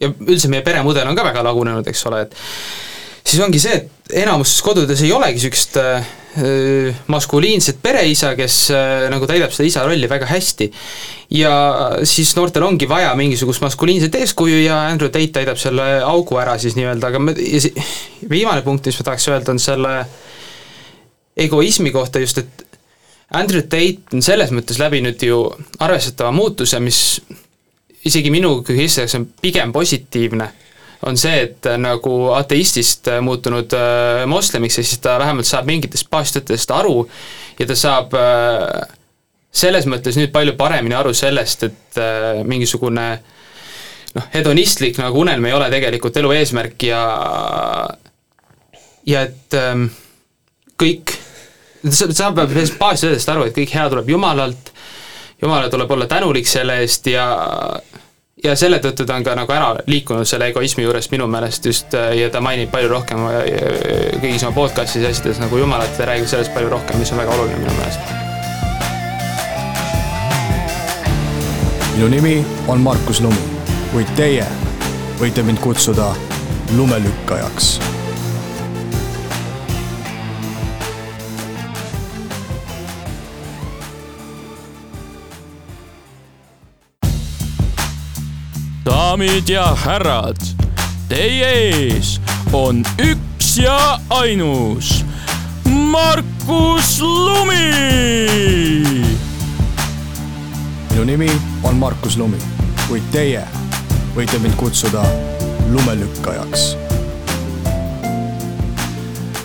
ja üldse meie peremudel on ka väga lagunenud, eks ole, et siis ongi see, et enamuses kodudes ei olegi niisugust äh, maskuliinset pereisa, kes äh, nagu täidab seda isa rolli väga hästi. ja siis noortel ongi vaja mingisugust maskuliinset eeskuju ja Andrew Tate täidab selle augu ära siis nii-öelda, aga me, viimane punkt, mis ma tahaks öelda, on selle egoismi kohta just, et Andrew Tate on selles mõttes läbinud ju arvestatava muutuse, mis isegi minu jaoks on pigem positiivne on see, et äh, nagu ateistist äh, muutunud äh, moslemiks ja siis ta vähemalt saab mingitest baastöötajatest aru ja ta saab selles mõttes nüüd palju paremini aru sellest, et mingisugune noh, hedonistlik nagu unelm ei ole tegelikult elu eesmärk ja ja et ähm, kõik, sa, pead baastöötajatest aru, et kõik hea tuleb Jumalalt, Jumalale tuleb olla tänulik selle eest ja ja selle tõttu ta on ka nagu ära liikunud selle egoismi juurest minu meelest just äh, ja ta mainib palju rohkem äh, kõigis oma podcast'is ja asjades nagu Jumalat ja räägib sellest palju rohkem, mis on väga oluline minu meelest. minu nimi on Markus Lumi, kuid teie võite mind kutsuda lumelükkajaks daamid ja härrad, teie ees on üks ja ainus Markus Lumi. minu nimi on Markus Lumi, kuid teie võite mind kutsuda lumelükkajaks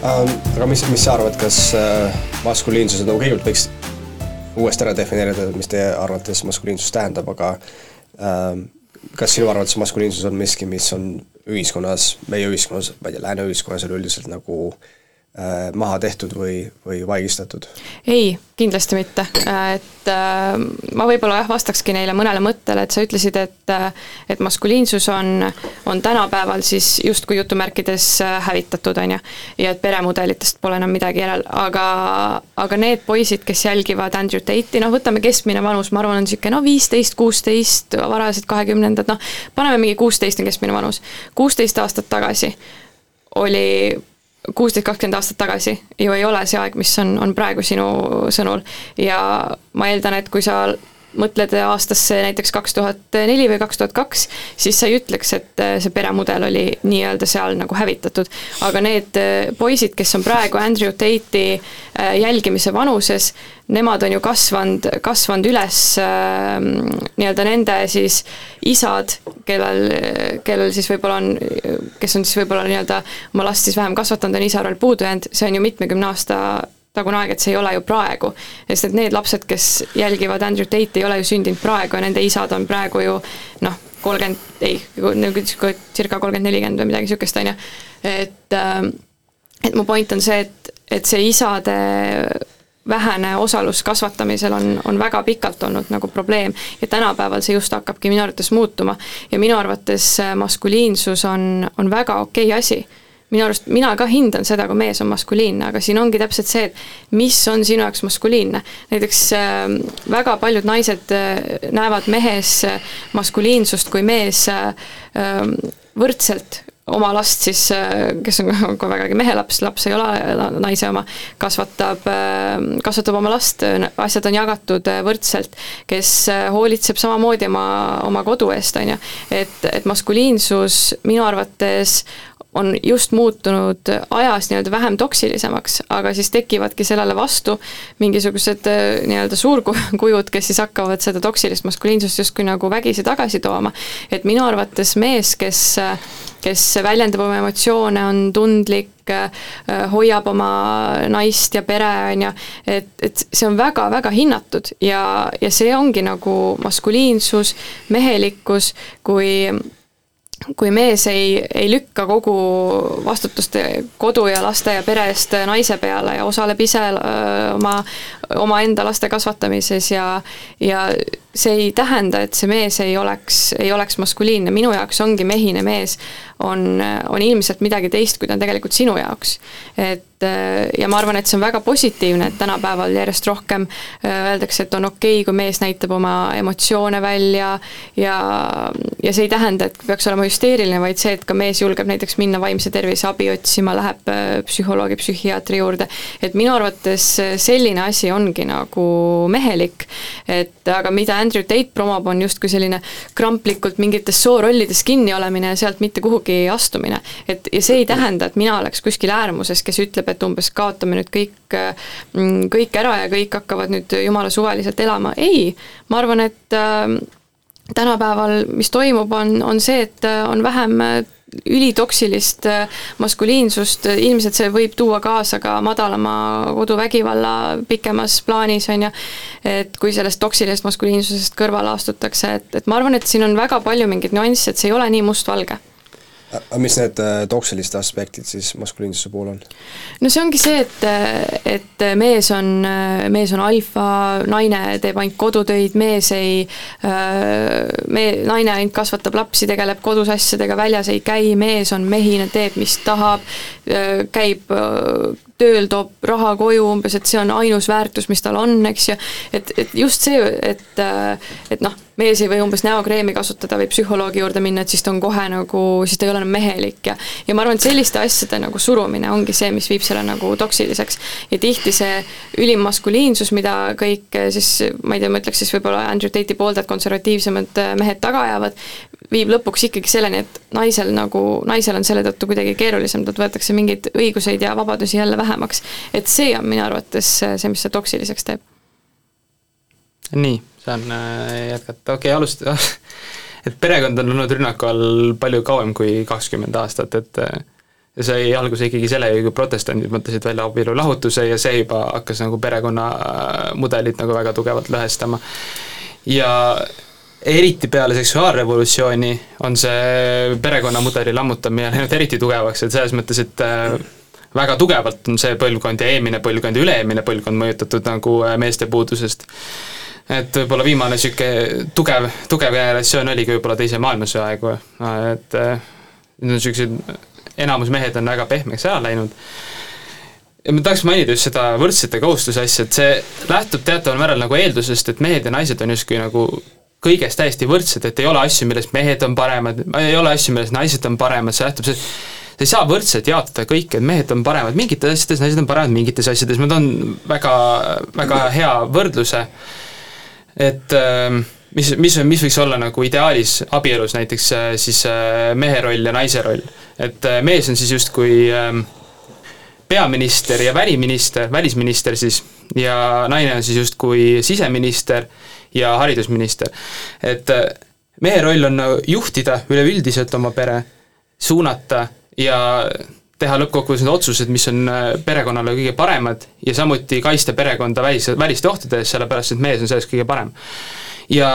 ähm,. aga mis, mis sa arvad, kas äh, maskuliinsus nagu kõigepealt võiks uuesti ära defineerida, mis teie arvates maskuliinsus tähendab, aga ähm, kas sinu arvates maskuliinsus on miski, mis on ühiskonnas, meie ühiskonnas, ma ei tea, lääne ühiskonnas üleüldiselt nagu äh, maha tehtud või, või vaigistatud? ei, kindlasti mitte, et äh, ma võib-olla jah, vastakski neile mõnele mõttele, et sa ütlesid, et äh, et maskuliinsus on, on tänapäeval siis justkui jutumärkides hävitatud, on ju, ja et peremudelitest pole enam midagi järel, aga aga need poisid, kes jälgivad Andrew Tate'i, noh, võtame keskmine vanus, ma arvan, on niisugune noh, viisteist, kuusteist, varased kahekümnendad, noh, paneme mingi kuusteist on keskmine vanus. kuusteist aastat tagasi oli kuusteist, kakskümmend aastat tagasi ju ei ole see aeg, mis on, on praegu sinu sõnul. ja ma eeldan, et kui sa mõtled aastasse näiteks kaks tuhat neli või kaks tuhat kaks, siis sa ei ütleks, et see peremudel oli nii-öelda seal nagu hävitatud. aga need poisid, kes on praegu Andrew Tate'i äh, jälgimise vanuses, nemad on ju kasvanud, kasvanud üles äh, nii-öelda nende siis isad, kellel, kellel siis võib-olla on, kes on siis võib-olla nii-öelda oma last siis vähem kasvatanud, on isa roll puudu jäänud, see on ju mitmekümne aasta tagune aeg, et see ei ole ju praegu. sest et need lapsed, kes jälgivad Andrew Tate'i, ei ole ju sündinud praegu ja nende isad on praegu ju noh, kolmkümmend, ei, nagu circa kolmkümmend, nelikümmend või midagi niisugust, on ju. et, ähm, et mu point on see, et, et see isade vähene osalus kasvatamisel on, on väga pikalt olnud nagu probleem ja tänapäeval see just hakkabki minu arvates muutuma. ja minu arvates maskuliinsus on, on väga okei okay asi minu arust, mina ka hindan seda, kui mees on maskuliinne, aga siin ongi täpselt see, et mis on sinu jaoks maskuliinne. näiteks äh, väga paljud naised äh, näevad mehes äh, maskuliinsust, kui mees äh, ähm, võrdselt oma last siis, äh, kes on ka vägagi mehe laps, laps ei ole naise oma, kasvatab, äh, kasvatab oma last, asjad on jagatud äh, võrdselt, kes hoolitseb samamoodi oma, oma kodu eest, on ju. et, et maskuliinsus minu arvates on just muutunud ajas nii-öelda vähem toksilisemaks, aga siis tekivadki sellele vastu mingisugused nii-öelda suurkujud, kes siis hakkavad seda toksilist maskuliinsust justkui nagu vägisi tagasi tooma. et minu arvates mees, kes kes väljendab oma emotsioone, on tundlik, äh, hoiab oma naist ja pere, on ju, et, et see on väga-väga hinnatud ja, ja see ongi nagu maskuliinsus, mehelikkus, kui kui mees ei, ei lükka kogu vastutust kodu ja laste ja pere eest naise peale ja osaleb ise öö, oma, omaenda laste kasvatamises ja, ja see ei tähenda, et see mees ei oleks, ei oleks maskuliinne, minu jaoks ongi mehine mees, on, on ilmselt midagi teist, kui ta on tegelikult sinu jaoks. et ja ma arvan, et see on väga positiivne, et tänapäeval järjest rohkem äh, öeldakse, et on okei okay,, kui mees näitab oma emotsioone välja ja, ja see ei tähenda, et peaks olema hüsteeriline, vaid see, et ka mees julgeb näiteks minna vaimse tervise abi otsima, läheb äh, psühholoogi, psühhiaatri juurde, et minu arvates selline asi ongi nagu mehelik, et aga mida Andrew Tate promob, on justkui selline kramplikult mingites soorollides kinni olemine ja sealt mitte kuhugi astumine. et ja see ei tähenda, et mina oleks kuskil äärmuses, kes ütleb, et umbes kaotame nüüd kõik, mm, kõik ära ja kõik hakkavad nüüd jumala suvaliselt elama, ei, ma arvan, et äh, tänapäeval, mis toimub, on, on see, et äh, on vähem äh, ülitoksilist äh, maskuliinsust, ilmselt see võib tuua kaasa ka madalama koduvägivalla pikemas plaanis, on ju, et kui sellest toksilisest maskuliinsusest kõrvale astutakse, et, et ma arvan, et siin on väga palju mingeid nüansse, et see ei ole nii mustvalge aga mis need äh, toksilised aspektid siis maskuliinsuse puhul on? no see ongi see, et, et mees on, mees on alfa, naine teeb ainult kodutöid, mees ei, me-, naine ainult kasvatab lapsi, tegeleb kodus asjadega, väljas ei käi, mees on mehine, teeb, mis tahab, käib tööl, toob raha koju umbes, et see on ainus väärtus, mis tal on, eks ju, et, et just see, et, et noh, mees ei või umbes näokreemi kasutada või psühholoogi juurde minna, et siis ta on kohe nagu, siis ta ei ole enam mehelik ja ja ma arvan, et selliste asjade nagu surumine ongi see, mis viib selle nagu toksiliseks. ja tihti see ülim maskuliinsus, mida kõik siis, ma ei tea, ma ütleks siis võib-olla Andrew Tate'i pooldajad, konservatiivsemad mehed taga ajavad, viib lõpuks ikkagi selleni, et naisel nagu, naisel on selle tõttu kuidagi keerulisem, talt võetakse mingeid õiguseid ja vabadusi jälle vähemaks. et see on minu arvates see, mis seda toksiliseks teeb. Nii, saan äh, jätkata, okei okay,, alustada et perekond on olnud rünnaku all palju kauem kui kakskümmend aastat, et äh, ja sai alguse ikkagi sellega, kui protestandid mõtlesid välja abielu lahutuse ja see juba hakkas nagu perekonnamudelit nagu väga tugevalt lõhestama. ja eriti peale seksuaalrevolutsiooni on see perekonnamudeli lammutamine läinud eriti tugevaks, et selles mõttes, et äh, väga tugevalt on see põlvkond ja eelmine põlvkond ja üle-eelmine põlvkond mõjutatud nagu äh, meeste puudusest. Et võib-olla viimane niisugune tugev, tugev generatsioon oligi võib-olla Teise maailmasõja aegu, et äh, need on niisugused, enamus mehed on väga pehmeks ära läinud. Ja ma tahaks mainida just seda võrdsete kohustuse asja, et see lähtub teataval määral nagu eeldusest, et mehed ja naised on justkui nagu kõiges täiesti võrdsed, et ei ole asju, milles mehed on paremad, ei ole asju, milles naised on paremad, see lähtub sellest, sa ei saa võrdselt jaotada kõike, et mehed on paremad mingites asjades, naised on paremad mingites asjades, ma toon väga, väga hea võrdluse, et ähm, mis, mis, mis võiks olla nagu ideaalis abielus näiteks äh, siis äh, mehe roll ja naise roll. et äh, mees on siis justkui ähm, peaminister ja väliminister, välisminister siis, ja naine on siis justkui siseminister ja haridusminister. et mehe roll on juhtida üleüldiselt oma pere, suunata ja teha lõppkokkuvõttes need otsused, mis on äh, perekonnale kõige paremad ja samuti kaitsta perekonda välis, väliste ohtude eest, sellepärast et mees on selles kõige parem. ja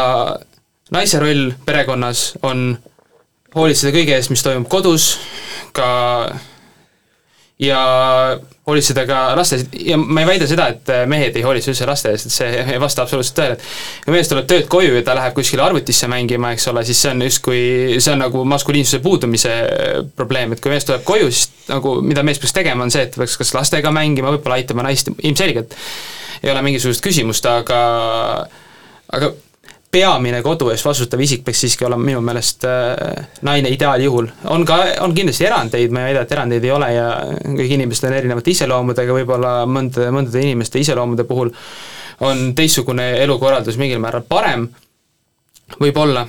naise roll perekonnas on hoolitseda kõige eest, mis toimub kodus, ka ja hoolitseda ka laste eest. Ja ma ei väida seda, et mehed ei hoolitse üldse laste eest, et see ei vasta absoluutselt tõele, et kui mees tuleb töölt koju ja ta läheb kuskile arvutisse mängima, eks ole, siis see on justkui, see on nagu maskuliinsuse puudumise probleem, et kui mees tuleb koju, siis nagu mida mees peaks tegema, on see, et peaks kas lastega mängima, võib-olla aitama naist, ilmselgelt. Ei ole mingisugust küsimust, aga aga peamine kodu eest vastutav isik peaks siiski olema minu meelest äh, naine ideaaljuhul. on ka, on kindlasti erandeid, ma ei väida, et erandeid ei ole ja kõik inimesed on erinevate iseloomudega, võib-olla mõnda, mõndade inimeste iseloomude puhul on teistsugune elukorraldus mingil määral parem, võib-olla,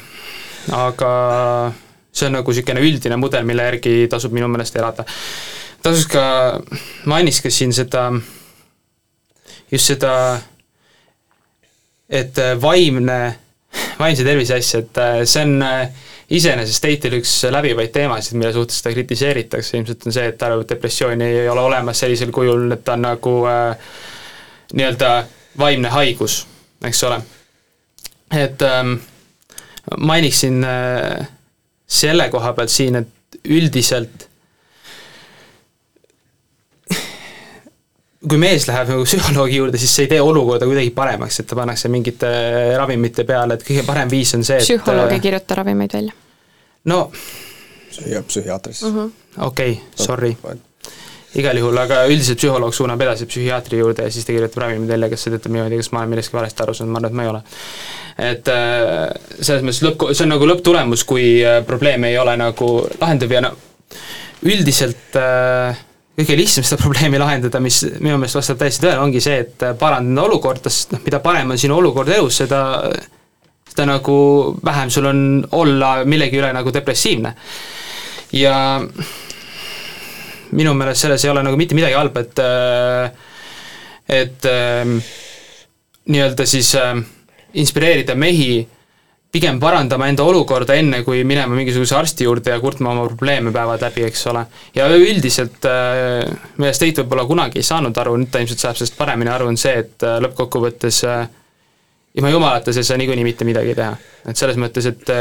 aga see on nagu niisugune üldine mudel, mille järgi tasub minu meelest elada. tasuks ka, mainis ka siin seda, just seda, et vaimne vaimse tervise asja, et äh, see on äh, iseenesest Teitil üks läbivaid teemasid, mille suhtes seda kritiseeritakse, ilmselt on see, et arvab, et depressiooni ei ole olemas sellisel kujul, et ta on nagu äh, nii-öelda vaimne haigus, eks ole. et ähm, mainiksin äh, selle koha pealt siin, et üldiselt kui mees läheb nagu psühholoogi juurde, siis see ei tee olukorda kuidagi paremaks, et ta pannakse mingite ravimite peale, et kõige parem viis on see, et psühholoog ei kirjuta ravimeid välja? no Psühhi-, psühhiaatrist mm -hmm.. okei okay,, sorry. igal juhul, aga üldiselt psühholoog suunab edasi psühhiaatri juurde ja siis ta kirjutab ravimid välja, kas see töötab niimoodi, kas ma olen millestki valesti aru saanud, ma arvan, et ma ei ole. et äh, selles mõttes lõpp, see on nagu lõpptulemus, kui äh, probleem ei ole nagu lahendav ja no üldiselt äh, kõige lihtsam seda probleemi lahendada, mis minu meelest vastab täiesti tõele, ongi see, et parandada olukorda, sest noh, mida parem on sinu olukord elus, seda seda nagu vähem sul on olla millegi üle nagu depressiivne. ja minu meelest selles ei ole nagu mitte midagi halba, et et nii-öelda siis inspireerida mehi pigem parandama enda olukorda, enne kui minema mingisuguse arsti juurde ja kurtma oma probleeme päevad läbi, eks ole. ja üldiselt äh,, millest Heit võib-olla kunagi ei saanud aru, nüüd ta ilmselt saab sellest paremini aru, on see, et äh, lõppkokkuvõttes äh, ilma jumalates ei saa niikuinii mitte midagi teha. et selles mõttes, et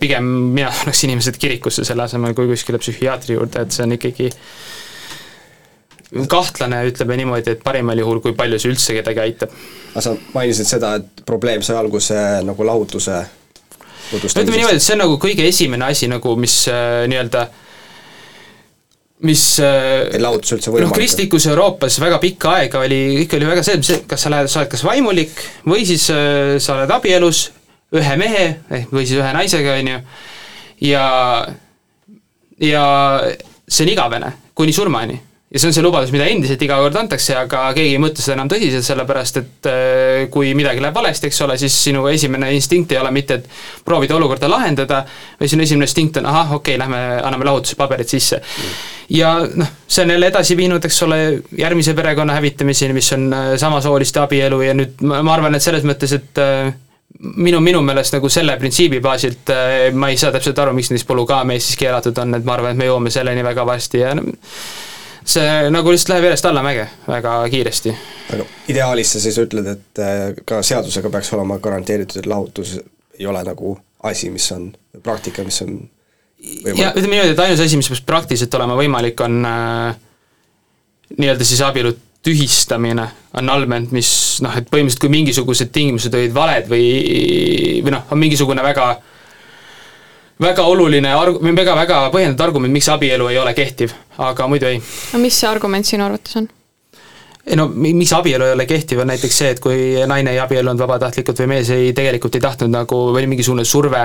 pigem mina paneks inimesed kirikusse selle asemel, kui kuskile psühhiaatri juurde, et see on ikkagi kahtlane, ütleme niimoodi, et parimal juhul, kui palju see üldse kedagi aitab. aga sa mainisid seda, et probleem sai alguse nagu lahutuse ütleme niimoodi, et see on nagu kõige esimene asi nagu, mis äh, nii-öelda mis äh, lahutus üldse noh, võimalik no,. kristlikus Euroopas väga pikka aega oli, kõik oli väga selge, kas sa lähed, sa oled kas vaimulik või siis äh, sa oled abielus ühe mehe ehk või siis ühe naisega, on ju, ja ja see on igavene, kuni surmani ja see on see lubadus, mida endiselt iga kord antakse, aga keegi ei mõtle seda enam tõsiselt, sellepärast et äh, kui midagi läheb valesti, eks ole, siis sinu esimene instinkt ei ole mitte, et proovida olukorda lahendada, vaid sinu esimene instinkt on ahah, okei okay,, lähme anname lahutuspaberid sisse. Mm.. ja noh, see on jälle edasi viinud, eks ole, järgmise perekonna hävitamiseni, mis on äh, samasooliste abielu ja nüüd ma, ma arvan, et selles mõttes, et äh, minu, minu meelest nagu selle printsiibi baasilt ma ei saa täpselt aru, miks näiteks polügaamia Eestis keelatud on, et ma arvan, et me jõuame selleni väga varsti ja no, see nagu lihtsalt läheb järjest allamäge väga kiiresti. aga ideaalis sa siis ütled, et äh, ka seadusega peaks olema garanteeritud, et lahutus ei ole nagu asi, mis on, praktika, mis on võimalik. ja ütleme niimoodi, et ainus asi, mis peaks praktiliselt olema võimalik, on äh, nii-öelda siis abielu tühistamine, annulment, mis noh, et põhimõtteliselt kui mingisugused tingimused olid valed või, või noh, on mingisugune väga äh, väga oluline arg-, või väga, väga põhjendatud argument, miks abielu ei ole kehtiv, aga muidu ei. no mis see argument sinu arvates on? ei no miks abielu ei ole kehtiv, on näiteks see, et kui naine ei abiellunud vabatahtlikult või mees ei, tegelikult ei tahtnud nagu, või oli mingisugune surve,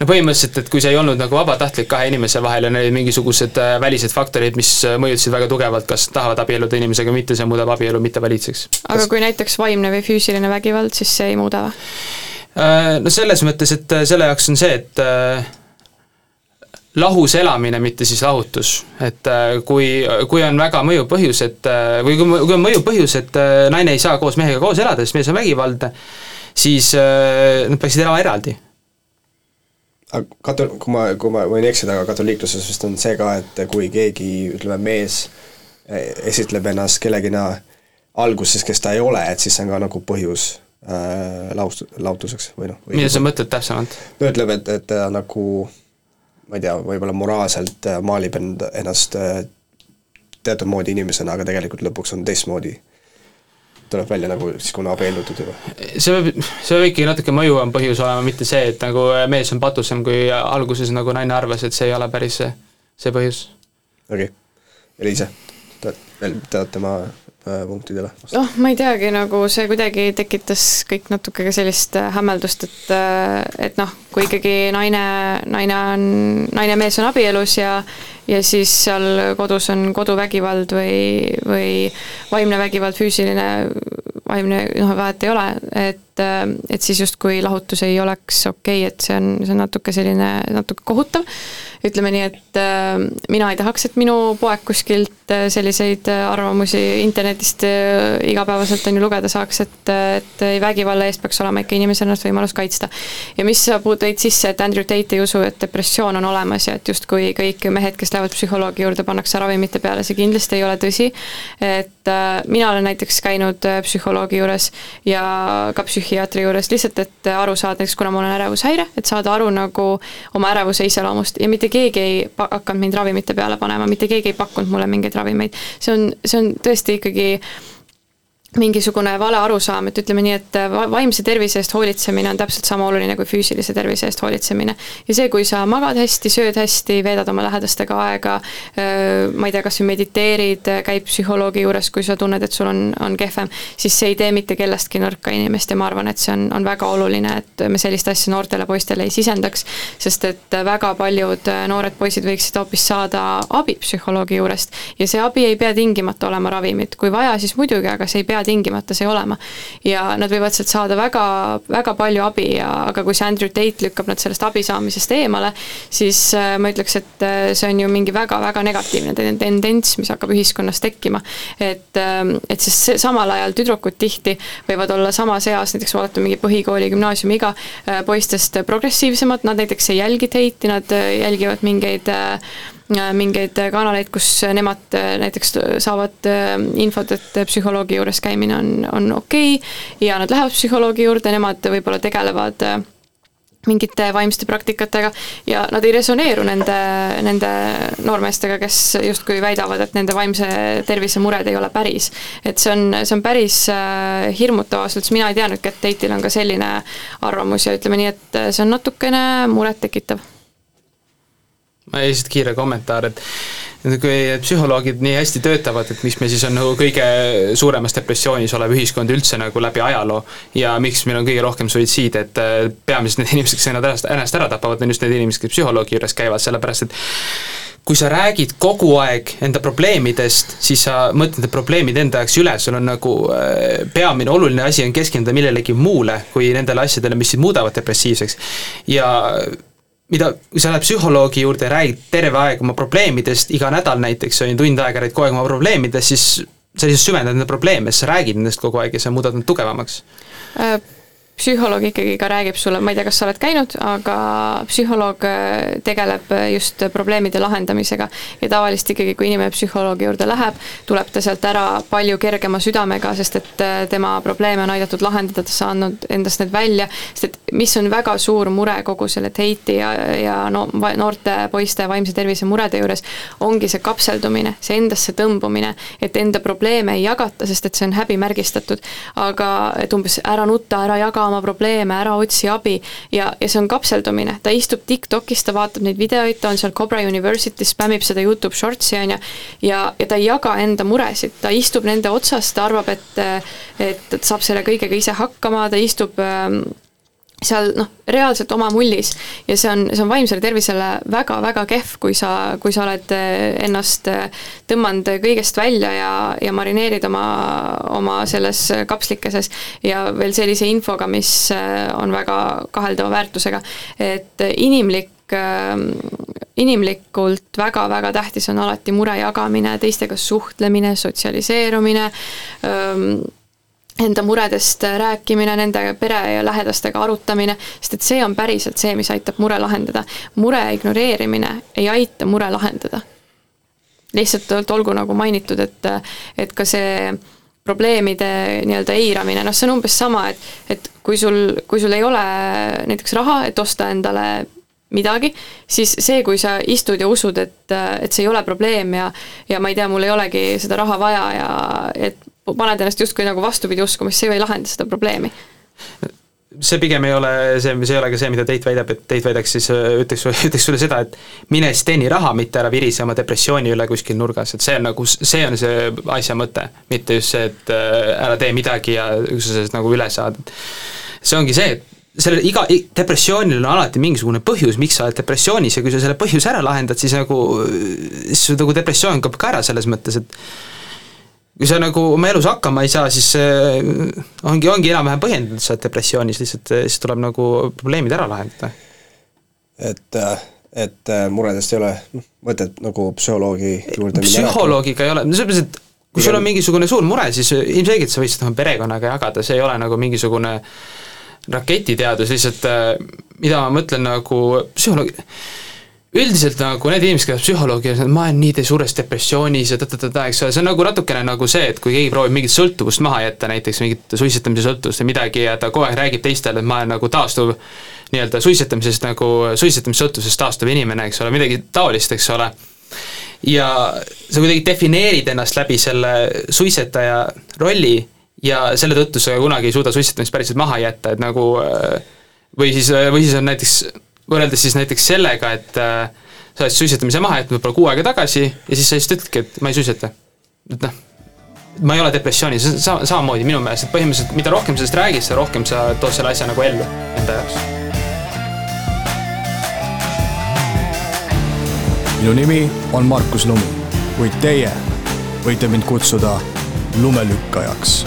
no põhimõtteliselt, et kui see ei olnud nagu vabatahtlik kahe inimese vahel ja neil olid mingisugused äh, välised faktorid, mis mõjutasid väga tugevalt, kas tahavad abielluda inimesega või mitte, see muudab abielu mittevalitseks. aga kas... kui näiteks vaimne või füüsiline vägivald, siis see ei muuda või? Äh, no selles mõttes, et äh, selle jaoks on see, et äh, lahus elamine, mitte siis lahutus. et kui, kui on väga mõjuv põhjus, et või kui, kui on mõjuv põhjus, et naine ei saa koos mehega koos elada, sest mees on vägivaldne, siis nad peaksid elama eraldi. aga kato-, kui ma, kui ma võin eksida, aga katoliikluses vist on see ka, et kui keegi, ütleme, mees esitleb ennast kellegina alguses, kes ta ei ole, et siis see on ka nagu põhjus äh, laust-, lahutuseks või noh. mida sa mõtled täpsemalt? no ütleb, et, et ta nagu ma ei tea, võib-olla moraalselt äh, maalib end, ennast äh, teatud moodi inimesena, aga tegelikult lõpuks on teistmoodi. tuleb välja nagu siis, kui on abiellutud juba. see võib, see võib ikkagi natuke mõjuvam põhjus olema, mitte see, et nagu mees on patusem, kui alguses nagu naine arvas, et see ei ole päris see, see põhjus. okei okay., Eliise, tahad veel tead tema äh, punktidele? noh, ma ei teagi, nagu see kuidagi tekitas kõik natuke ka sellist äh, hämmeldust, et äh, et noh, kui ikkagi naine, naine on, naine ja mees on abielus ja ja siis seal kodus on koduvägivald või, või vaimne vägivald, füüsiline, vaimne, noh, vahet ei ole, et et siis justkui lahutus ei oleks okei okay,, et see on, see on natuke selline, natuke kohutav ütleme nii, et äh, mina ei tahaks, et minu poeg kuskilt äh, selliseid äh, arvamusi internetist igapäevaselt on ju lugeda saaks, et, et vägivalla eest peaks olema ikka inimesel ennast võimalus kaitsta. ja mis sa tõid sisse, et Andrew Tate ei usu, et depressioon on olemas ja et justkui kõik mehed, kes lähevad psühholoogi juurde, pannakse ravimite peale, see kindlasti ei ole tõsi. et mina olen näiteks käinud psühholoogi juures ja ka psühhiaatri juures lihtsalt, et aru saada, näiteks kuna mul on ärevushäire, et saada aru nagu oma ärevuse iseloomust ja mitte keegi ei hakanud mind ravimite peale panema, mitte keegi ei pakkunud mulle mingeid ravimeid. see on, see on tõesti ikkagi mingisugune vale arusaam, et ütleme nii, et vaimse tervise eest hoolitsemine on täpselt sama oluline kui füüsilise tervise eest hoolitsemine. ja see, kui sa magad hästi, sööd hästi, veedad oma lähedastega aega, ma ei tea, kas või mediteerid, käid psühholoogi juures, kui sa tunned, et sul on, on kehvem, siis see ei tee mitte kellestki nõrka inimest ja ma arvan, et see on, on väga oluline, et me sellist asja noortele poistele ei sisendaks, sest et väga paljud noored poisid võiksid hoopis saada abi psühholoogi juurest ja see abi ei pea tingimata olema ravimid, kui vaja, siis muidugi, aga see ei pea tingimata see olema. ja nad võivad sealt saada väga, väga palju abi ja, aga kui see Andrew Tate lükkab nad sellest abi saamisest eemale, siis äh, ma ütleks, et äh, see on ju mingi väga-väga negatiivne tendents, mis hakkab ühiskonnas tekkima. et, ähm, et siis samal ajal tüdrukud tihti võivad olla samas eas, näiteks vaadata mingi põhikooli, gümnaasiumiiga äh, poistest progressiivsemad, nad näiteks ei jälgi Tate'i, nad jälgivad mingeid Äh, mingeid kanaleid, kus nemad äh, näiteks saavad äh, infot, et psühholoogi juures käimine on, on okei okay ja nad lähevad psühholoogi juurde, nemad võib-olla tegelevad mingite vaimsete praktikatega ja nad ei resoneeru nende, nende noormeestega, kes justkui väidavad, et nende vaimse tervise mured ei ole päris. et see on, see on päris hirmutav ausalt öeldes, mina ei teadnudki, et Teitil on ka selline arvamus ja ütleme nii, et see on natukene murettekitav ma lihtsalt kiire kommentaar, et kui psühholoogid nii hästi töötavad, et miks me siis on nagu kõige suuremas depressioonis olev ühiskond üldse nagu läbi ajaloo ja miks meil on kõige rohkem suitsiide, et äh, peamiselt need inimesed, kes ennast, ennast ära tapavad, on just need inimesed, kes psühholoogi juures käivad, sellepärast et kui sa räägid kogu aeg enda probleemidest, siis sa mõtled need probleemid enda jaoks üle, sul on nagu äh, peamine oluline asi on keskenduda millelegi muule, kui nendele asjadele, mis sind muudavad depressiivseks. ja mida, kui sa lähed psühholoogi juurde ja räägid terve aeg oma probleemidest, iga nädal näiteks, on ju, tund aega räägid kogu aeg oma probleemidest, siis sa lihtsalt süvendad nende probleeme, sa räägid nendest kogu aeg ja sa muudad nad tugevamaks. Äh psühholoog ikkagi ka räägib sulle, ma ei tea, kas sa oled käinud, aga psühholoog äh, tegeleb äh, just probleemide lahendamisega. ja tavaliselt ikkagi, kui inimene psühholoogi juurde läheb, tuleb ta sealt ära palju kergema südamega, sest et äh, tema probleeme on aidatud lahendada, ta on andnud endast need välja, sest et mis on väga suur mure kogu selle Tate'i ja, ja no noorte poiste vaimse tervise murede juures, ongi see kapseldumine, see endasse tõmbumine, et enda probleeme ei jagata, sest et see on häbimärgistatud. aga et umbes ära nutta, ära jaga oma probleeme, ära otsi abi. Ja, ja see on kapseldumine, ta istub TikTokis, ta vaatab neid videoid, ta on seal Cobra University's, spämmib seda Youtube Shortsi, on ju, ja, ja ta ei jaga enda muresid, ta istub nende otsas, ta arvab, et et ta saab selle kõigega ise hakkama, ta istub ähm, seal noh, reaalselt oma mullis ja see on, see on vaimsele tervisele väga-väga kehv, kui sa, kui sa oled eh, ennast eh, tõmmanud kõigest välja ja, ja marineerid oma, oma selles kapslikeses ja veel sellise infoga, mis eh, on väga kaheldava väärtusega. et inimlik inimlikult väga-väga tähtis on alati mure jagamine, teistega suhtlemine, sotsialiseerumine, enda muredest rääkimine, nende pere ja lähedastega arutamine, sest et see on päriselt see, mis aitab mure lahendada. mure ignoreerimine ei aita mure lahendada. lihtsalt olgu nagu mainitud, et, et ka see probleemide nii-öelda eiramine, noh, see on umbes sama, et, et kui sul, kui sul ei ole näiteks raha, et osta endale midagi, siis see, kui sa istud ja usud, et, et see ei ole probleem ja ja ma ei tea, mul ei olegi seda raha vaja ja et paned ennast justkui nagu vastupidi uskuma, siis see ju ei lahenda seda probleemi see pigem ei ole see, see ei ole ka see, mida Teit väidab, et Teit väidaks siis, ütleks, ütleks sulle seda, et mine siis teeni raha, mitte ära virise oma depressiooni üle kuskil nurgas, et see on nagu, see on see asja mõte. mitte just see, et äh, ära tee midagi ja üksteisest nagu üle saad. see ongi see, et sellel iga, depressioonil on alati mingisugune põhjus, miks sa oled depressioonis ja kui sa selle põhjuse ära lahendad, siis nagu, siis nagu depressioon kaob ka ära selles mõttes, et kui sa nagu oma elus hakkama ei saa, siis ongi, ongi enam-vähem põhjendatud, sa oled depressioonis, lihtsalt siis tuleb nagu probleemid ära lahendada. et, et muredest ei ole noh, mõtet nagu psühholoogi juurde psühholoogiga ei ole, no selles mõttes, et kui sul on mingisugune suur mure, siis ilmselgelt sa võid seda oma perekonnaga jagada, see ei ole nagu mingisugune raketiteadus lihtsalt, mida ma mõtlen nagu psühholoog-, üldiselt nagu need inimesed, kes psühholoogi, ma olen nii suures depressioonis ja ta-ta-ta-ta, eks ole, see on nagu natukene nagu see, et kui keegi proovib mingit sõltuvust maha jätta, näiteks mingit suitsetamise sõltuvust või midagi ja ta kogu aeg räägib teistele, et ma olen nagu taastuv nii-öelda suitsetamisest nagu, suitsetamissõltuvusest taastuv inimene, eks ole, midagi taolist, eks ole. ja sa kuidagi defineerid ennast läbi selle suitsetaja rolli ja selle tõttu sa kunagi ei suuda suitsetamist päriselt maha jätta, et nagu või siis, või siis on näiteks, võrreldes siis näiteks sellega, et äh, sa oled suitsetamise maha jätnud võib-olla kuu aega tagasi ja siis sa lihtsalt ütledki, et ma ei suitseta. et noh, ma ei ole depressioonis, see on sama, samamoodi minu meelest, et põhimõtteliselt mida rohkem sellest räägid, seda rohkem sa tood selle asja nagu ellu enda jaoks. minu nimi on Markus Lumi, kuid teie võite mind kutsuda lumelükkajaks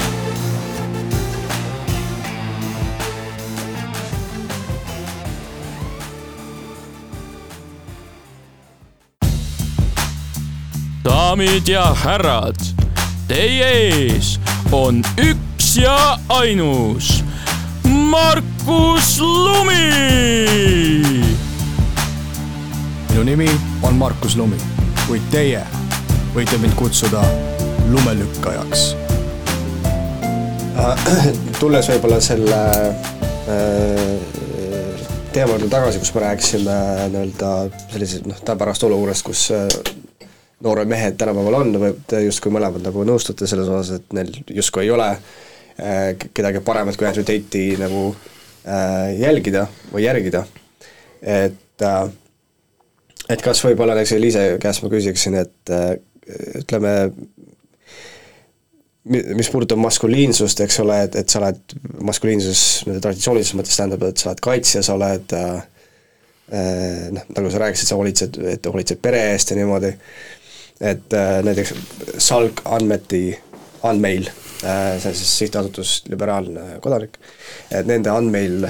daamid ja härrad, teie ees on üks ja ainus Markus Lumi. minu nimi on Markus Lumi, kuid teie võite mind kutsuda lumelükkajaks. tulles võib-olla selle äh, teema juurde tagasi, kus me rääkisime nii-öelda sellisest noh, tänapäevast olukorrast, kus äh, noored mehed tänapäeval on, te justkui mõlemad nagu nõustute selles osas, et neil justkui ei ole äh, kedagi paremat kui Andrew Tate'i nagu äh, jälgida või järgida, et äh, et kas võib-olla näiteks Eliise käest ma küsiksin, et ütleme, mis puudutab maskuliinsust, eks ole, et, et sa oled, maskuliinsus nii-öelda traditsioonilises mõttes tähendab, et sa oled kaitsja, sa oled äh noh, nagu sa rääkisid, sa hoolitsed, et hoolitsed pere eest ja niimoodi, et äh, näiteks Salk andmeti, andmeil äh,, see on siis sihtasutus Liberaalne Kodanik, et nende andmeil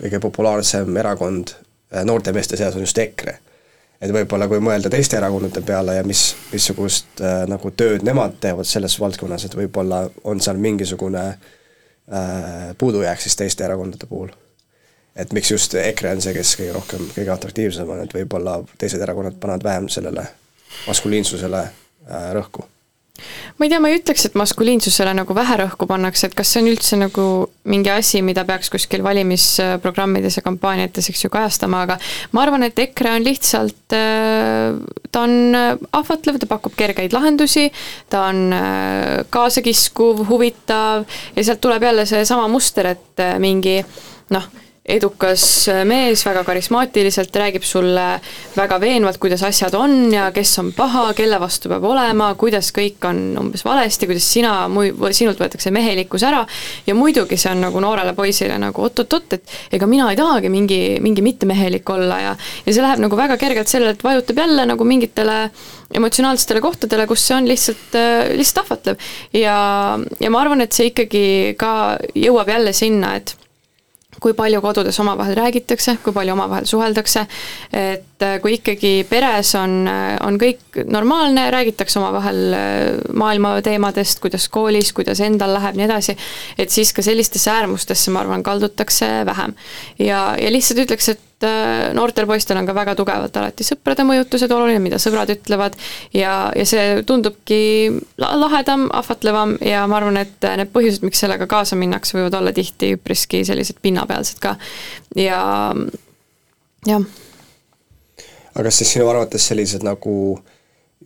kõige populaarsem erakond äh, noorte meeste seas on just EKRE. et võib-olla kui mõelda teiste erakondade peale ja mis, missugust äh, nagu tööd nemad teevad selles valdkonnas, et võib-olla on seal mingisugune äh, puudujääk siis teiste erakondade puhul et miks just EKRE on see, kes kõige rohkem, kõige atraktiivsem on, et võib-olla teised erakonnad panevad vähem sellele maskuliinsusele äh, rõhku? ma ei tea, ma ei ütleks, et maskuliinsusele nagu vähe rõhku pannakse, et kas see on üldse nagu mingi asi, mida peaks kuskil valimisprogrammides ja kampaaniates, eks ju, kajastama, aga ma arvan, et EKRE on lihtsalt, äh, ta on ahvatlev, ta pakub kergeid lahendusi, ta on äh, kaasakiskuv, huvitav ja sealt tuleb jälle seesama muster, et mingi noh, edukas mees, väga karismaatiliselt, räägib sulle väga veenvalt, kuidas asjad on ja kes on paha, kelle vastu peab olema, kuidas kõik on umbes valesti, kuidas sina, sinult võetakse mehelikkus ära ja muidugi see on nagu noorele poisile nagu oot-oot-oot, et ega mina ei tahagi mingi, mingi mittemehelik olla ja ja see läheb nagu väga kergelt sellele, et vajutab jälle nagu mingitele emotsionaalsetele kohtadele, kus see on lihtsalt, lihtsalt ahvatlev. ja, ja ma arvan, et see ikkagi ka jõuab jälle sinna, et kui palju kodudes omavahel räägitakse, kui palju omavahel suheldakse, et äh, kui ikkagi peres on, äh, on kõik normaalne, räägitakse omavahel äh, maailma teemadest, kuidas koolis, kuidas endal läheb, nii edasi, et siis ka sellistesse äärmustesse, ma arvan, kaldutakse vähem. ja, ja lihtsalt ütleks, et et noortel poistel on ka väga tugevalt alati sõprade mõjutused oluline, mida sõbrad ütlevad. Ja, ja see tundubki lahedam, ahvatlevam ja ma arvan, et need põhjused, miks sellega kaasa minnakse, võivad olla tihti üpriski sellised pinnapealsed ka. Ja jah. Aga kas siis sinu arvates sellised nagu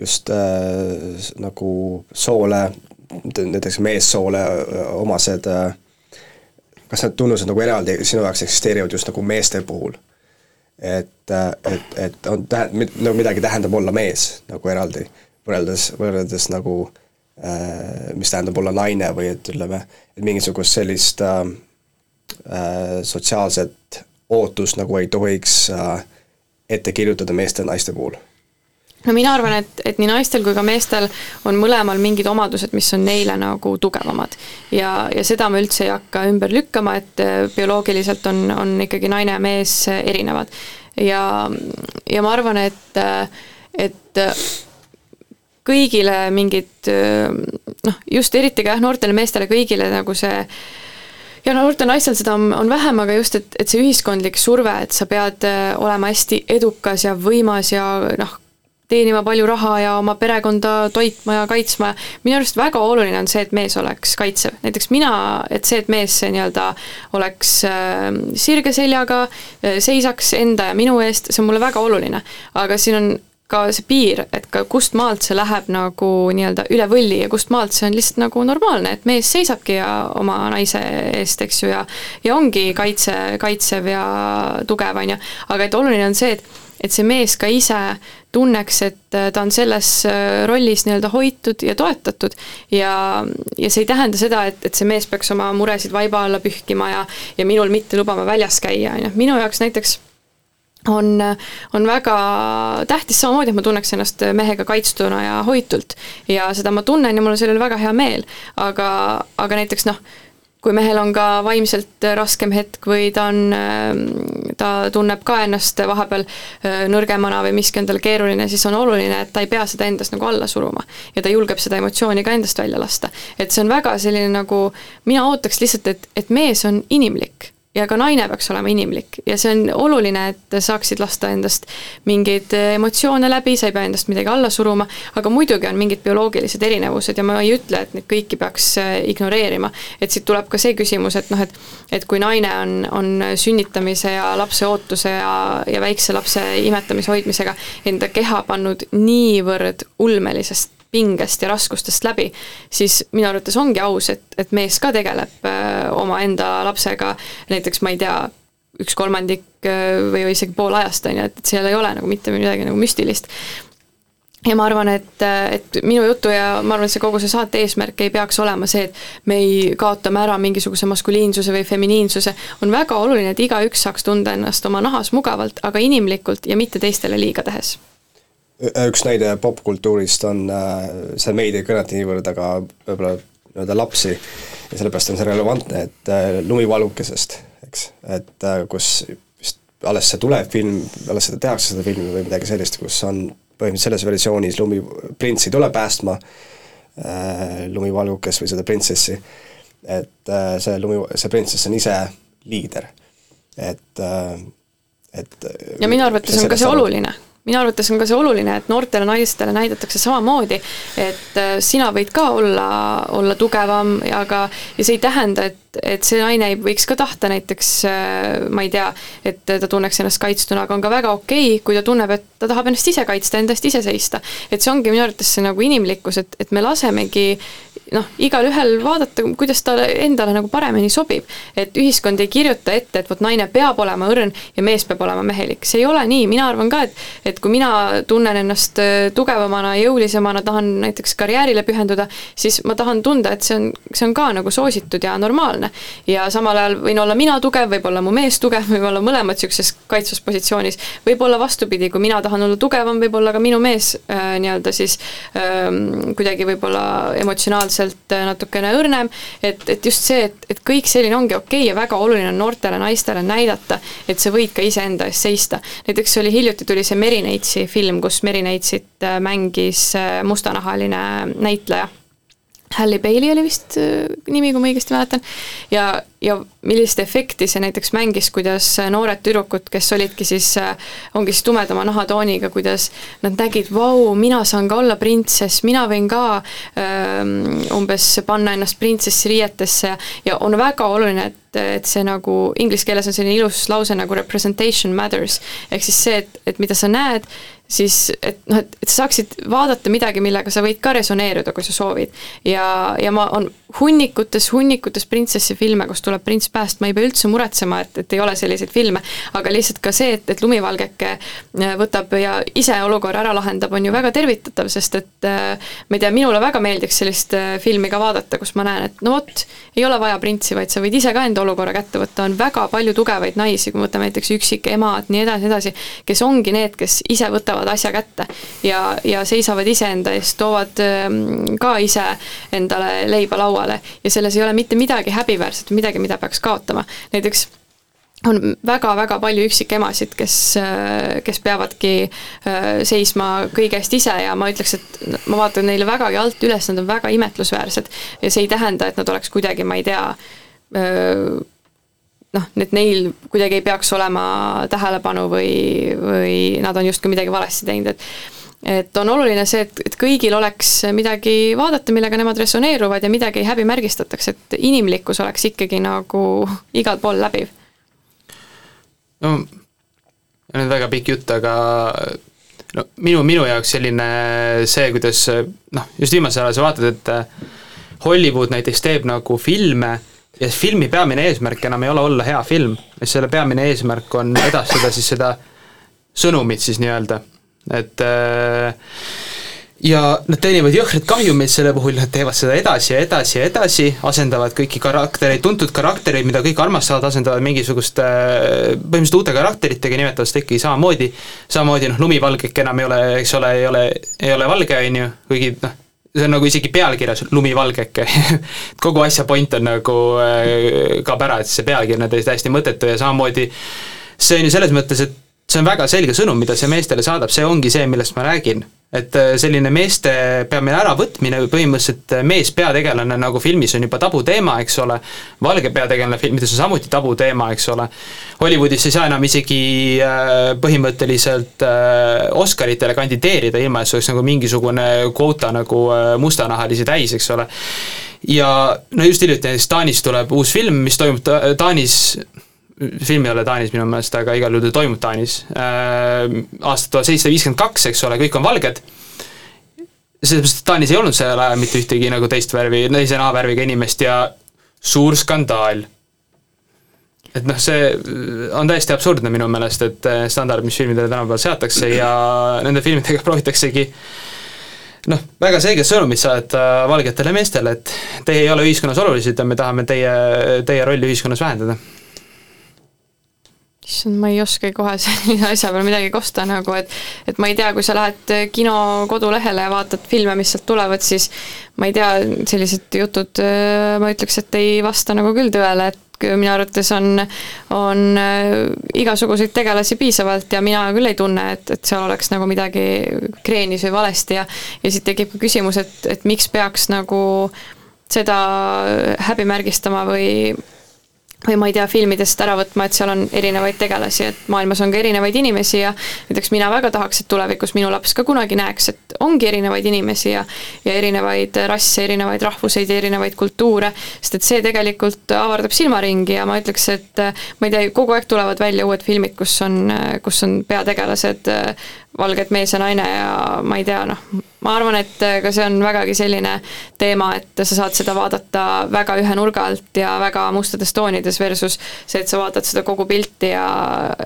just äh, nagu soole, näiteks meessoole äh, omased äh, kas need tunnused nagu eraldi sinu jaoks eksisteerivad just nagu meeste puhul? Et, äh, et, et on tähe-, nagu midagi tähendab olla mees nagu eraldi, võrreldes, võrreldes nagu äh, mis tähendab olla naine või et ütleme, et mingisugust sellist äh, äh, sotsiaalset ootust nagu ei tohiks äh, ette kirjutada meeste ja naiste puhul no mina arvan, et, et nii naistel kui ka meestel on mõlemal mingid omadused, mis on neile nagu tugevamad. ja, ja seda ma üldse ei hakka ümber lükkama, et äh, bioloogiliselt on, on ikkagi naine ja mees erinevad. ja, ja ma arvan, et, äh, et kõigile mingid noh, just eriti ka jah, noortele meestele kõigile nagu see ja noortel naistel seda on, on vähem, aga just, et, et see ühiskondlik surve, et sa pead äh, olema hästi edukas ja võimas ja noh, teenima palju raha ja oma perekonda toitma ja kaitsma. minu arust väga oluline on see, et mees oleks kaitsev, näiteks mina, et see, et mees nii-öelda oleks äh, sirge seljaga, äh, seisaks enda ja minu eest, see on mulle väga oluline. aga siin on ka see piir, et ka kust maalt see läheb nagu nii-öelda üle võlli ja kust maalt see on lihtsalt nagu normaalne, et mees seisabki ja oma naise eest, eks ju, ja ja ongi kaitse, kaitsev ja tugev, on ju, aga et oluline on see, et et see mees ka ise tunneks, et ta on selles rollis nii-öelda hoitud ja toetatud. Ja, ja see ei tähenda seda, et, et see mees peaks oma muresid vaiba alla pühkima ja ja minul mitte lubama väljas käia, on ju, minu jaoks näiteks on, on väga tähtis samamoodi, et ma tunneks ennast mehega kaitstuna ja hoitult. ja seda ma tunnen ja mul on selle üle väga hea meel, aga, aga näiteks noh, kui mehel on ka vaimselt raskem hetk või ta on, ta tunneb ka ennast vahepeal äh, nõrgemana või miski on tal keeruline, siis on oluline, et ta ei pea seda endast nagu alla suruma. ja ta julgeb seda emotsiooni ka endast välja lasta. et see on väga selline nagu, mina ootaks lihtsalt, et, et mees on inimlik ja ka naine peaks olema inimlik ja see on oluline, et saaksid lasta endast mingeid emotsioone läbi, sa ei pea endast midagi alla suruma, aga muidugi on mingid bioloogilised erinevused ja ma ei ütle, et neid kõiki peaks äh, ignoreerima. et siit tuleb ka see küsimus, et noh, et et kui naine on, on sünnitamise ja lapse ootuse ja, ja väikse lapse imetamise hoidmisega enda keha pannud niivõrd ulmelisest pingest ja raskustest läbi, siis minu arvates ongi aus, et, et mees ka tegeleb äh, omaenda lapsega, näiteks ma ei tea, üks kolmandik äh, või isegi pool ajast, on ju, et seal ei ole nagu mitte midagi nagu müstilist. Ja ma arvan, et, et minu jutu ja ma arvan, et see kogu see saate eesmärk ei peaks olema see, et me ei kaotame ära mingisuguse maskuliinsuse või feminiinsuse, on väga oluline, et igaüks saaks tunda ennast oma nahas mugavalt, aga inimlikult ja mitte teistele liiga tehes üks näide popkultuurist on, äh, see meid ei kõneta niivõrd, aga võib-olla nii-öelda lapsi. Ja sellepärast on see relevantne, et äh, Lumivalukesest, eks, et äh, kus vist alles see tuleb film, alles seda tehakse, seda filmi või midagi sellist, kus on põhimõtteliselt selles versioonis lumi, printsi tuleb päästma äh, lumivalgukes või seda printsessi, et see lumi, see printsess on ise liider, et et ja minu arvates on ka see oluline minu arvates on ka see oluline, et noortele naistele näidatakse samamoodi, et äh, sina võid ka olla, olla tugevam aga, ja see ei tähenda, et et see naine võiks ka tahta näiteks, äh, ma ei tea, et ta tunneks ennast kaitstuna, aga on ka väga okei okay,, kui ta tunneb, et ta tahab ennast ise kaitsta, enda eest ise seista. et see ongi minu arvates see nagu inimlikkus, et, et me lasemegi noh, igalühel vaadata, kuidas talle endale nagu paremini sobib. et ühiskond ei kirjuta ette, et vot naine peab olema õrn ja mees peab olema mehelik, see ei ole nii, mina arvan ka, et et kui mina tunnen ennast äh, tugevamana, jõulisemana, tahan näiteks karjäärile pühenduda, siis ma tahan tunda, et see on, see on ka nagu soositud ja normaalne. Ja samal ajal võin olla mina tugev, võib olla mu mees tugev, võib olla mõlemad niisuguses kaitsvas positsioonis, võib olla vastupidi, kui mina tahan olla tugevam, võib olla ka minu mees äh, nii-öelda siis äh, kuidagi võib-olla emotsionaalselt äh, natukene õrnem, et, et just see, et, et kõik selline ongi okei okay ja väga oluline on noortele naistele näidata, et sa võid ka iseenda eest seista. näiteks oli hiljuti tuli see Meri Neitsi film, kus Meri Neitsit äh, mängis äh, mustanahaline näitleja Halle Bailey oli vist nimi, kui ma õigesti mäletan, ja ja millist efekti see näiteks mängis, kuidas noored tüdrukud, kes olidki siis, ongi siis tumedama nahatooniga, kuidas nad nägid, vau, mina saan ka olla printsess, mina võin ka öö, umbes panna ennast printsessi riietesse ja on väga oluline, et et see nagu inglise keeles on selline ilus lause nagu representation matters, ehk siis see, et, et mida sa näed, siis et noh, et, et sa saaksid vaadata midagi, millega sa võid ka resoneeruda, kui sa soovid. ja, ja ma, on hunnikutes, hunnikutes printsessi filme, kus tuleb prints pääst, ma ei pea üldse muretsema, et, et ei ole selliseid filme, aga lihtsalt ka see, et, et lumivalgeke äh, võtab ja ise olukorra ära lahendab, on ju väga tervitatav, sest et äh, ma ei tea, minule väga meeldiks sellist äh, filmi ka vaadata, kus ma näen, et no vot, ei ole vaja printsi, vaid sa võid ise ka enda olukorra kätte võtta, on väga palju tugevaid naisi, kui me võtame näiteks üksikemad, nii edasi, edasi, kes ongi need, kes ise võtavad võtavad asja kätte ja, ja seisavad iseenda eest, toovad ähm, ka ise endale leiba lauale ja selles ei ole mitte midagi häbiväärset, midagi, mida peaks kaotama. näiteks on väga-väga palju üksikemasid, kes, äh, kes peavadki äh, seisma kõige eest ise ja ma ütleks, et ma vaatan neile vägagi alt üles, nad on väga imetlusväärsed ja see ei tähenda, et nad oleks kuidagi, ma ei tea, äh, noh, et neil kuidagi ei peaks olema tähelepanu või, või nad on justkui midagi valesti teinud, et et on oluline see, et, et kõigil oleks midagi vaadata, millega nemad resoneeruvad ja midagi ei häbimärgistataks, et inimlikkus oleks ikkagi nagu igal pool läbiv. no nüüd väga pikk jutt, aga no minu, minu jaoks selline see, kuidas noh, just viimasel ajal sa vaatad, et Hollywood näiteks teeb nagu filme ja filmi peamine eesmärk enam ei ole olla hea film, vaid selle peamine eesmärk on edastada siis seda sõnumit siis nii-öelda, et äh, ja nad teenivad jõhkrat kahjumit selle puhul, nad teevad seda edasi ja edasi ja edasi, asendavad kõiki karaktereid, tuntud karaktereid, mida kõik armastavad, asendavad mingisuguste põhimõtteliselt uute karakteritega, nimetavad seda ikkagi samamoodi, samamoodi noh, lumivalgeke enam ei ole, eks ole, ei ole, ei ole valge, on ju, kuigi noh, see on nagu isegi pealkirjas lumivalgeke. Kogu asja point on nagu äh, kaob ära, et see pealkiri on täiesti mõttetu ja samamoodi see on ju selles mõttes, et see on väga selge sõnum, mida see meestele saadab, see ongi see, millest ma räägin et äh, selline meeste peamine äravõtmine või põhimõtteliselt äh, mees peategelane nagu filmis on juba tabuteema, eks ole, valge peategelane filmides on samuti tabuteema, eks ole, Hollywoodis ei saa enam isegi äh, põhimõtteliselt Oscaritele kandideerida, ilma et see oleks nagu mingisugune kvoota nagu mustanahalisi täis, eks ole. ja no just hiljuti näiteks Taanis tuleb uus film, mis toimub Taanis film ei ole Taanis minu meelest, aga igal juhul ta toimub Taanis äh,. aastat tuhat seitsesada viiskümmend kaks, eks ole, kõik on valged. sellepärast, et Taanis ei olnud sellel ajal mitte ühtegi nagu teist värvi, teise nahavärviga inimest ja suur skandaal. et noh, see on täiesti absurdne minu meelest, et äh, standard, mis filmidele tänapäeval seatakse ja nende filmidega proovitaksegi noh, väga selget sõnumit saata valgetele meestele, et teie ei ole ühiskonnas olulised ja me tahame teie, teie rolli ühiskonnas vähendada issand, ma ei oskagi kohe selle asja peale midagi kosta nagu, et et ma ei tea, kui sa lähed kino kodulehele ja vaatad filme, mis sealt tulevad, siis ma ei tea, sellised jutud, äh, ma ütleks, et ei vasta nagu küll tõele, et minu arvates on, on äh, igasuguseid tegelasi piisavalt ja mina küll ei tunne, et, et seal oleks nagu midagi kreenis või valesti ja ja siit tekib ka küsimus, et, et miks peaks nagu seda häbimärgistama või või ma ei tea, filmidest ära võtma, et seal on erinevaid tegelasi, et maailmas on ka erinevaid inimesi ja näiteks mina väga tahaks, et tulevikus minu laps ka kunagi näeks, et ongi erinevaid inimesi ja ja erinevaid rasse, erinevaid rahvuseid ja erinevaid kultuure, sest et see tegelikult avardab silmaringi ja ma ütleks, et ma ei tea, kogu aeg tulevad välja uued filmid, kus on, kus on peategelased valged mees ja naine ja ma ei tea, noh, ma arvan, et ka see on vägagi selline teema, et sa saad seda vaadata väga ühe nurga alt ja väga mustades toonides versus see, et sa vaatad seda kogu pilti ja,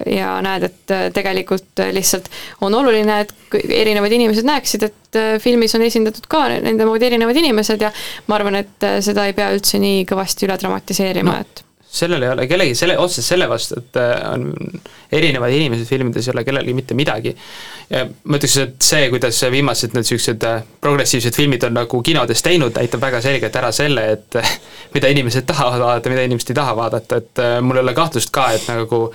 ja näed, et tegelikult lihtsalt on oluline, et erinevad inimesed näeksid, et filmis on esindatud ka nende moodi erinevad inimesed ja ma arvan, et seda ei pea üldse nii kõvasti üle dramatiseerima no., et sellel ei ole kellegi selle, otseselt selle vastu, et äh, on erinevad inimesed filmides, ei ole kellelgi mitte midagi. ma ütleks, et see, kuidas viimased need niisugused äh, progressiivsed filmid on nagu kinodes teinud, näitab väga selgelt ära selle, et äh, mida inimesed tahavad vaadata, mida inimesed ei taha vaadata, et mul ei ole kahtlust ka, et nagu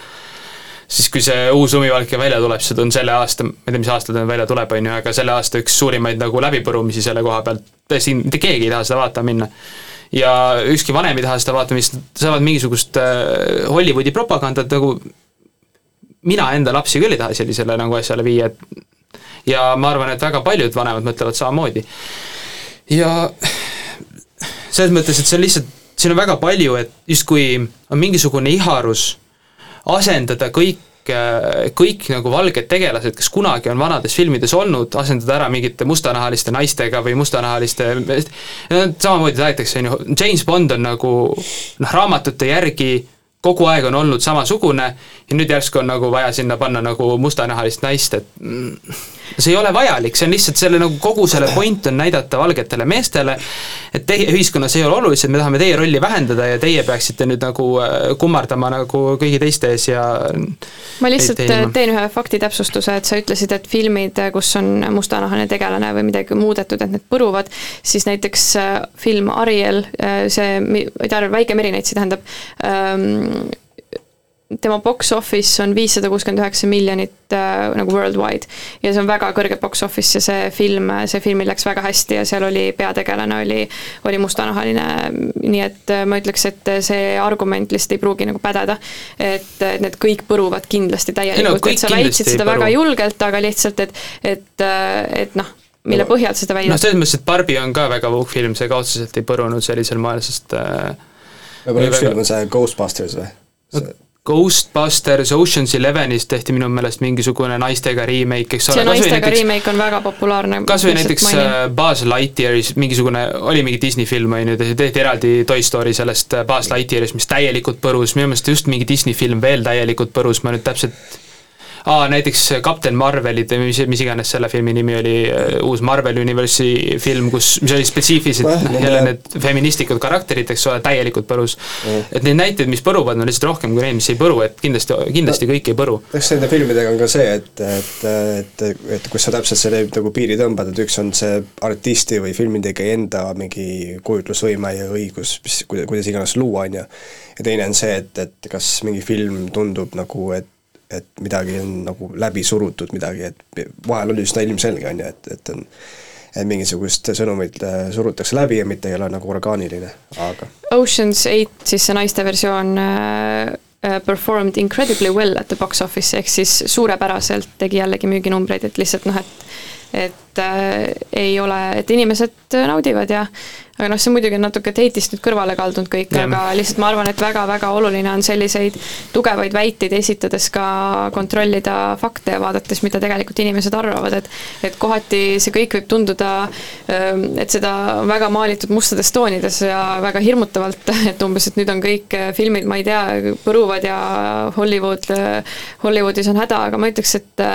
siis kui see uus lumivalke välja tuleb, see on selle aasta, ma ei tea, mis aastal ta välja tuleb, on ju, aga selle aasta üks suurimaid nagu läbipõrumisi selle koha pealt, tõesti mitte keegi ei taha seda vaatama minna ja ükski vanem ei taha seda nad saavad mingisugust äh, Hollywoodi propagandat nagu mina enda lapsi küll ei taha sellisele nagu asjale viia, et ja ma arvan, et väga paljud vanemad mõtlevad samamoodi. ja selles mõttes, et see on lihtsalt, siin on väga palju, et justkui on mingisugune iharus asendada kõik kõik nagu valged tegelased, kes kunagi on vanades filmides olnud, asendada ära mingite mustanahaliste naistega või mustanahaliste, samamoodi tahetakse, on ju, James Bond on nagu noh, raamatute järgi kogu aeg on olnud samasugune ja nüüd järsku on nagu vaja sinna panna nagu mustanahalist naist, et mm, see ei ole vajalik, see on lihtsalt selle nagu kogu selle point on näidata valgetele meestele, et teie ühiskonnas ei ole olulised, me tahame teie rolli vähendada ja teie peaksite nüüd nagu äh, kummardama nagu kõigi teiste ees ja ma lihtsalt teen ühe faktitäpsustuse, et sa ütlesid, et filmid, kus on mustanahaline tegelane või midagi muudetud, et need põruvad, siis näiteks äh, film Ariel, äh, see, ei tea, Väike merineitsi tähendab, ähm, tema box office on viissada kuuskümmend üheksa miljonit äh, nagu worldwide. ja see on väga kõrge box office ja see film, see filmil läks väga hästi ja seal oli peategelane oli, oli mustanahaline. nii et äh, ma ütleks, et see argument lihtsalt ei pruugi nagu pädeda. et, et need kõik põruvad kindlasti täielikult, et sa väitsid seda väga julgelt, aga lihtsalt, et, et, äh, et noh mille no, põhjal seda väidad? noh, selles mõttes, et Barbi on ka väga uhk film, see ka otseselt ei põrunud sellisel moel, sest äh, võib-olla üks väga... film on see Ghostbusters või? Ghostbusters Ocean's Elevenis tehti minu meelest mingisugune naistega remake, eks ole. see naistega näiteks, remake on väga populaarne. kas või näiteks. Äh, Buzz Lightyearis mingisugune, oli mingi Disney film, on ju, tehti eraldi Toy Story sellest äh, Buzz Lightyearist, mis täielikult põrus, minu meelest just mingi Disney film veel täielikult põrus, ma nüüd täpselt aa, näiteks Kapten Marvelid või mis, mis iganes selle filmi nimi oli, äh, uus Marvel Universi film, kus, mis oli spetsiifiliselt noh, noh, jälle need feministlikud karakterid, eks ole, täielikult põrus. Mm.. et neid näiteid, mis põruvad, on lihtsalt rohkem kui neid, mis ei põru, et kindlasti, kindlasti no, kõik ei põru. eks nende filmidega on ka see, et, et, et, et kus sa täpselt selle nagu piiri tõmbad, et üks on see artisti või filmitegija enda mingi kujutlusvõime ja õigus, mis, kuidas iganes luua, on ju, ja teine on see, et, et kas mingi film tundub nagu, et et midagi on nagu läbi surutud midagi, et vahel on üsna ilmselge, on ju, et, et on et mingisugust sõnumit äh, surutakse läbi ja mitte ei ole nagu orgaaniline, aga Ocean's Eight, siis see naiste versioon äh, äh, performed incredibly well at the box office, ehk siis suurepäraselt tegi jällegi müüginumbreid, et lihtsalt noh, et et äh, ei ole, et inimesed naudivad ja aga noh, see muidugi on natuke teitist nüüd kõrvale kaldunud kõik, aga lihtsalt ma arvan, et väga-väga oluline on selliseid tugevaid väiteid esitades ka kontrollida fakte ja vaadates, mida tegelikult inimesed arvavad, et et kohati see kõik võib tunduda, ähm, et seda on väga maalitud mustades toonides ja väga hirmutavalt, et umbes, et nüüd on kõik filmid, ma ei tea, põruvad ja Hollywood, Hollywoodis on häda, aga ma ütleks, et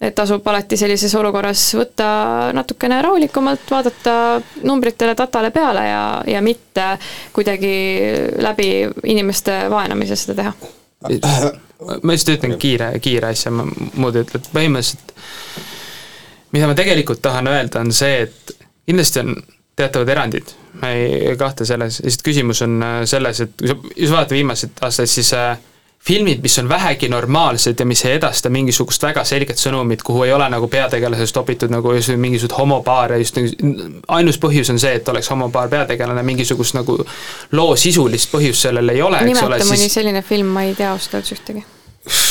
et tasub alati sellises olukorras võtta natukene rahulikumalt, vaadata numbritele, datale peale ja, ja mitte kuidagi läbi inimeste vaenamise seda teha. ma just ütlen kiire, kiire asja, ma muud ei ütle, et põhimõtteliselt mida ma tegelikult tahan öelda, on see, et kindlasti on teatavad erandid, ma ei kahtle selles, lihtsalt küsimus on selles, et kui sa, kui sa vaatad viimaseid aastaid, siis äh, filmid, mis on vähegi normaalsed ja mis ei edasta mingisugust väga selget sõnumit, kuhu ei ole nagu peategelasest topitud nagu mingisugused homopaare, just nagu ainus põhjus on see, et oleks homopaar peategelane, mingisugust nagu loo sisulist põhjust sellel ei ole, eks ole, siis mõni selline film, ma ei tea ausalt öeldes ühtegi.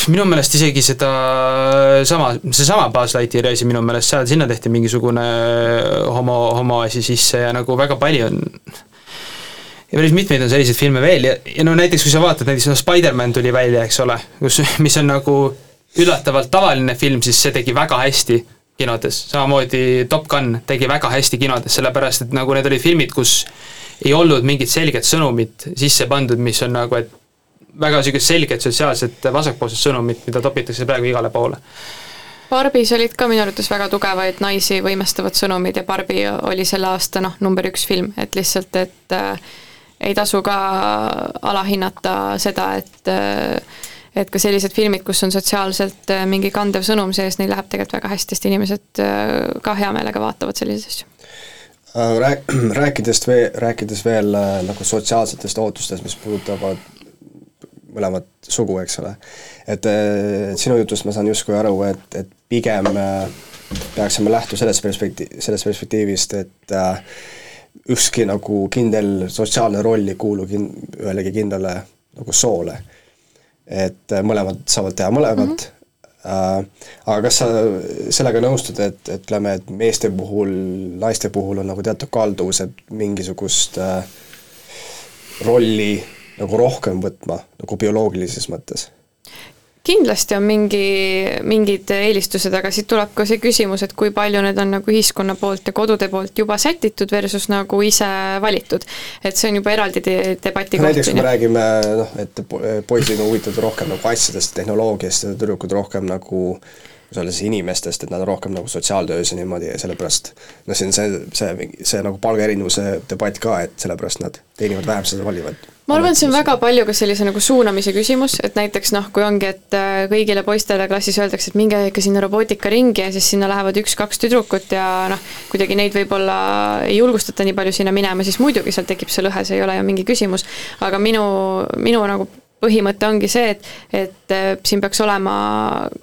Minu meelest isegi seda sama, seesama Buzz Lightyeari asi minu meelest, seal, sinna tehti mingisugune homo, homoasi sisse ja nagu väga palju on ja päris mitmeid on selliseid filme veel ja, ja no näiteks kui sa vaatad, näiteks no Spider-man tuli välja, eks ole, kus, mis on nagu üllatavalt tavaline film, siis see tegi väga hästi kinodes, samamoodi Top Gun tegi väga hästi kinodes, sellepärast et nagu need olid filmid, kus ei olnud mingit selget sõnumit sisse pandud, mis on nagu, et väga niisugust selget sotsiaalset vasakpoolset sõnumit, mida topitakse praegu igale poole. Barbis olid ka minu arvates väga tugevaid naisi võimestavad sõnumid ja Barbi oli selle aasta noh, number üks film, et lihtsalt, et äh, ei tasu ka alahinnata seda, et et ka sellised filmid, kus on sotsiaalselt äh, mingi kandev sõnum sees, neil läheb tegelikult väga hästi, sest inimesed äh, ka hea meelega vaatavad selliseid asju. Äh, rääk-, rääkides veel, rääkides veel nagu sotsiaalsetest ootustest, mis puudutavad mõlemat sugu, eks ole, et sinu jutust ma saan justkui aru, et, et pigem peaksime lähtuma sellest perspekti-, sellest perspektiivist, et ükski nagu kindel sotsiaalne roll ei kuulu kin-, ühelegi kindlale nagu soole. et äh, mõlemad saavad teha mõlemat mm, -hmm. aga kas sa sellega nõustud, et, ütleme, et meeste puhul, naiste puhul on nagu teatud kalduvus, et mingisugust äh, rolli nagu rohkem võtma, nagu bioloogilises mõttes? Kindlasti on mingi, mingid eelistused, aga siit tuleb ka see küsimus, et kui palju need on nagu ühiskonna poolt ja kodude poolt juba sätitud versus nagu ise valitud. et see on juba eraldi de debati koht. näiteks kui me räägime noh, et poisid on huvitatud rohkem nagu asjadest, tehnoloogiast ja tüdrukud rohkem nagu siis inimestest, et nad on rohkem nagu sotsiaaltöös ja niimoodi ja sellepärast noh, see on see, see, see nagu palgaerinevuse debatt ka, et sellepärast nad teenivad vähem, seda valivad. ma arvan, et see on väga palju ka sellise nagu suunamise küsimus, et näiteks noh, kui ongi, et äh, kõigile poistele klassis öeldakse, et minge ikka sinna robootikaringi ja siis sinna lähevad üks-kaks tüdrukut ja noh, kuidagi neid võib-olla ei julgustata nii palju sinna minema, siis muidugi seal tekib see lõhe, see ei ole ju mingi küsimus. aga minu, minu nagu põhimõte ongi see, et, et äh, siin peaks olema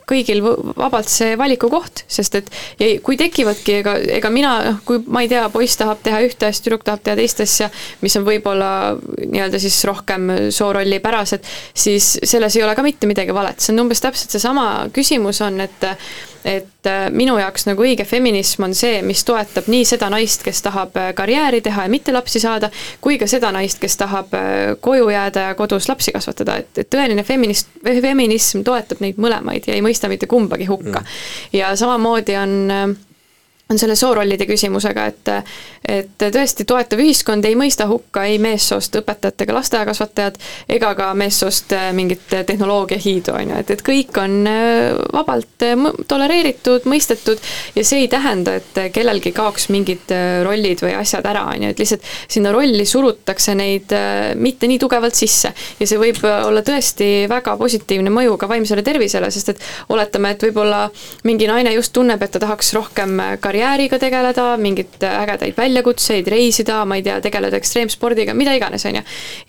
kõigil vabalt see valikukoht, sest et ja kui tekivadki, ega, ega mina, noh, kui ma ei tea, poiss tahab teha ühte asja, tüdruk tahab teha teist asja, mis on võib-olla nii-öelda siis rohkem soorollipärased, siis selles ei ole ka mitte midagi valet, see on umbes täpselt seesama küsimus on, et et äh, minu jaoks nagu õige feminism on see, mis toetab nii seda naist, kes tahab äh, karjääri teha ja mitte lapsi saada, kui ka seda naist, kes tahab äh, koju jääda ja kodus lapsi kasvatada, et, et tõeline feminist, feminism toetab neid mõlemaid ja ei mõista mitte kumbagi hukka. Mm.. ja samamoodi on on selle soorollide küsimusega, et et tõesti toetav ühiskond ei mõista hukka ei meessoost õpetajat ega lasteaiakasvatajat ega ka meessoost äh, mingit tehnoloogiahiidu, on ju, et, et kõik on äh, vabalt äh, tolereeritud, mõistetud ja see ei tähenda, et kellelgi kaoks mingid rollid või asjad ära, on ju, et lihtsalt sinna rolli surutakse neid mitte nii tugevalt sisse. Ja see võib olla tõesti väga positiivne mõju ka vaimsele tervisele, sest et oletame, et võib-olla mingi naine just tunneb, et ta tahaks rohkem karjääri karjääriga tegeleda, mingeid ägedaid väljakutseid, reisida, ma ei tea, tegeleda ekstreemspordiga, mida iganes, on ju.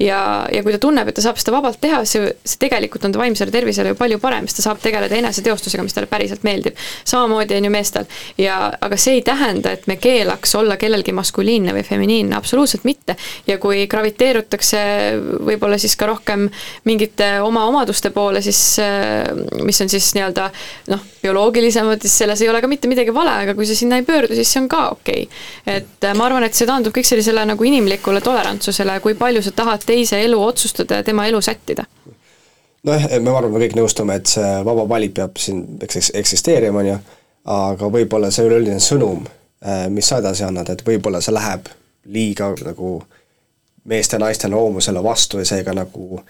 ja, ja kui ta tunneb, et ta saab seda vabalt teha, see, see tegelikult on ta vaimsele tervisele ju palju parem, sest ta saab tegeleda eneseteostusega, mis talle päriselt meeldib. samamoodi on ju meestel ja, aga see ei tähenda, et me keelaks olla kellelgi maskuliinne või feminiinne, absoluutselt mitte. ja kui graviteerutakse võib-olla siis ka rohkem mingite oma omaduste poole, siis mis on siis nii-öelda noh, bioloogilisemad, siis selles ei ole ka mitte midagi vale, aga kui sa sinna ei pöördu, siis see on ka okei okay.. et äh, ma arvan, et see taandub kõik sellisele nagu inimlikule tolerantsusele, kui palju sa tahad teise elu otsustada ja tema elu sättida nojah, me ma arvan, me kõik nõustume, et see vaba valik peab siin eks eksisteerima, on ju, aga võib-olla see üleüldine sõnum, äh, mis sa edasi annad, et võib-olla see läheb liiga nagu meeste ja naiste loomusele vastu ja seega nagu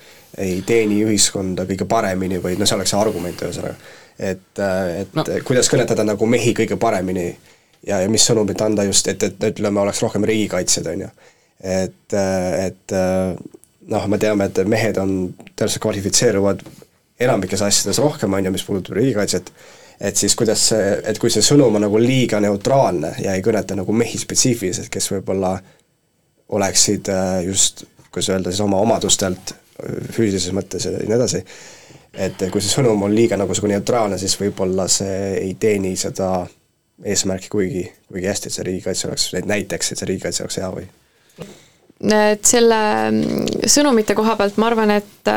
ei teeni ühiskonda kõige paremini või noh, see oleks see argument ühesõnaga et, äh, et no. kuidas kõnetada nagu mehi kõige paremini ja, ja mis sõnumit anda just, et, et ütleme, oleks rohkem riigikaitsjad, on ju. et, äh, et äh, noh, me teame, et mehed on, tõenäoliselt kvalifitseeruvad enamikes asjades rohkem, on ju, mis puudutab riigikaitset, et siis kuidas see, et kui see sõnum on nagu liiga neutraalne ja ei kõneta nagu mehi spetsiifiliselt, kes võib-olla oleksid just, kuidas öelda siis, oma omadustelt füüsilises mõttes ja nii edasi, et kui see sõnum on liiga nagu niisugune neutraalne, siis võib-olla see ei teeni seda eesmärki kuigi, kuigi hästi, et see riigikaitse oleks, näiteks, et see riigikaitse oleks hea või? et selle mm, sõnumite koha pealt ma arvan, et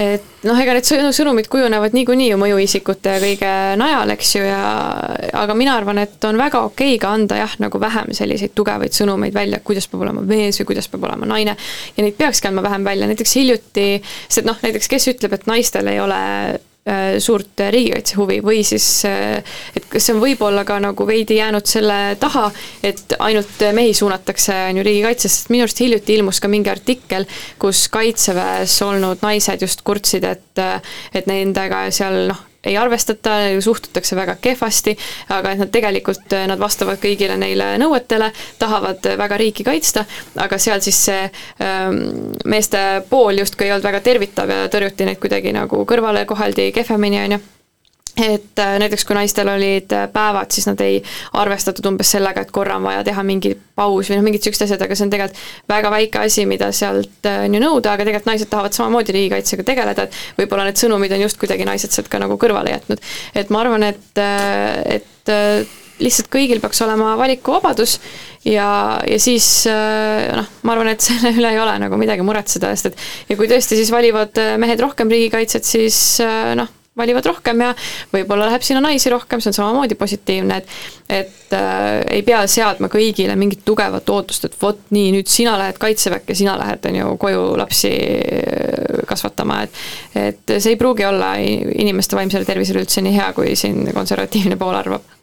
et noh, ega need sõnumid kujunevad niikuinii ju mõjuisikute kõige najal, eks ju, ja aga mina arvan, et on väga okei ka anda jah, nagu vähem selliseid tugevaid sõnumeid välja, kuidas peab olema mees või kuidas peab olema naine. ja neid peakski andma vähem välja, näiteks hiljuti, sest noh, näiteks kes ütleb, et naistel ei ole Äh, suurt riigikaitse huvi või siis, äh, et kas see on võib-olla ka nagu veidi jäänud selle taha, et ainult mehi suunatakse, on ju, riigikaitsesse, sest minu arust hiljuti ilmus ka mingi artikkel, kus kaitseväes olnud naised just kurtsid, et et nendega seal noh, ei arvestata, suhtutakse väga kehvasti, aga et nad tegelikult, nad vastavad kõigile neile nõuetele, tahavad väga riiki kaitsta, aga seal siis see ähm, meeste pool justkui ei olnud väga tervitav ja tõrjuti neid kuidagi nagu kõrvale, koheldi kehvemini, on ju et äh, näiteks kui naistel olid äh, päevad, siis nad ei arvestatud umbes sellega, et korra on vaja teha mingi paus või noh, mingid siuksed asjad, aga see on tegelikult väga väike asi, mida sealt äh, on ju nõuda, aga tegelikult naised tahavad samamoodi riigikaitsega tegeleda, et võib-olla need sõnumid on just kuidagi naised sealt ka nagu kõrvale jätnud. et ma arvan, et, et lihtsalt kõigil peaks olema valikuvabadus ja, ja siis noh, ma arvan, et selle üle ei ole nagu midagi muretseda, sest et ja kui tõesti siis valivad mehed rohkem riigikaitset, siis noh, valivad rohkem ja võib-olla läheb sinna naisi rohkem, see on samamoodi positiivne, et et äh, ei pea seadma kõigile mingit tugevat ootust, et vot nii, nüüd sina lähed kaitseväkke, sina lähed, on ju, koju lapsi äh, kasvatama, et et see ei pruugi olla inimeste vaimsele tervisele üldse nii hea, kui siin konservatiivne pool arvab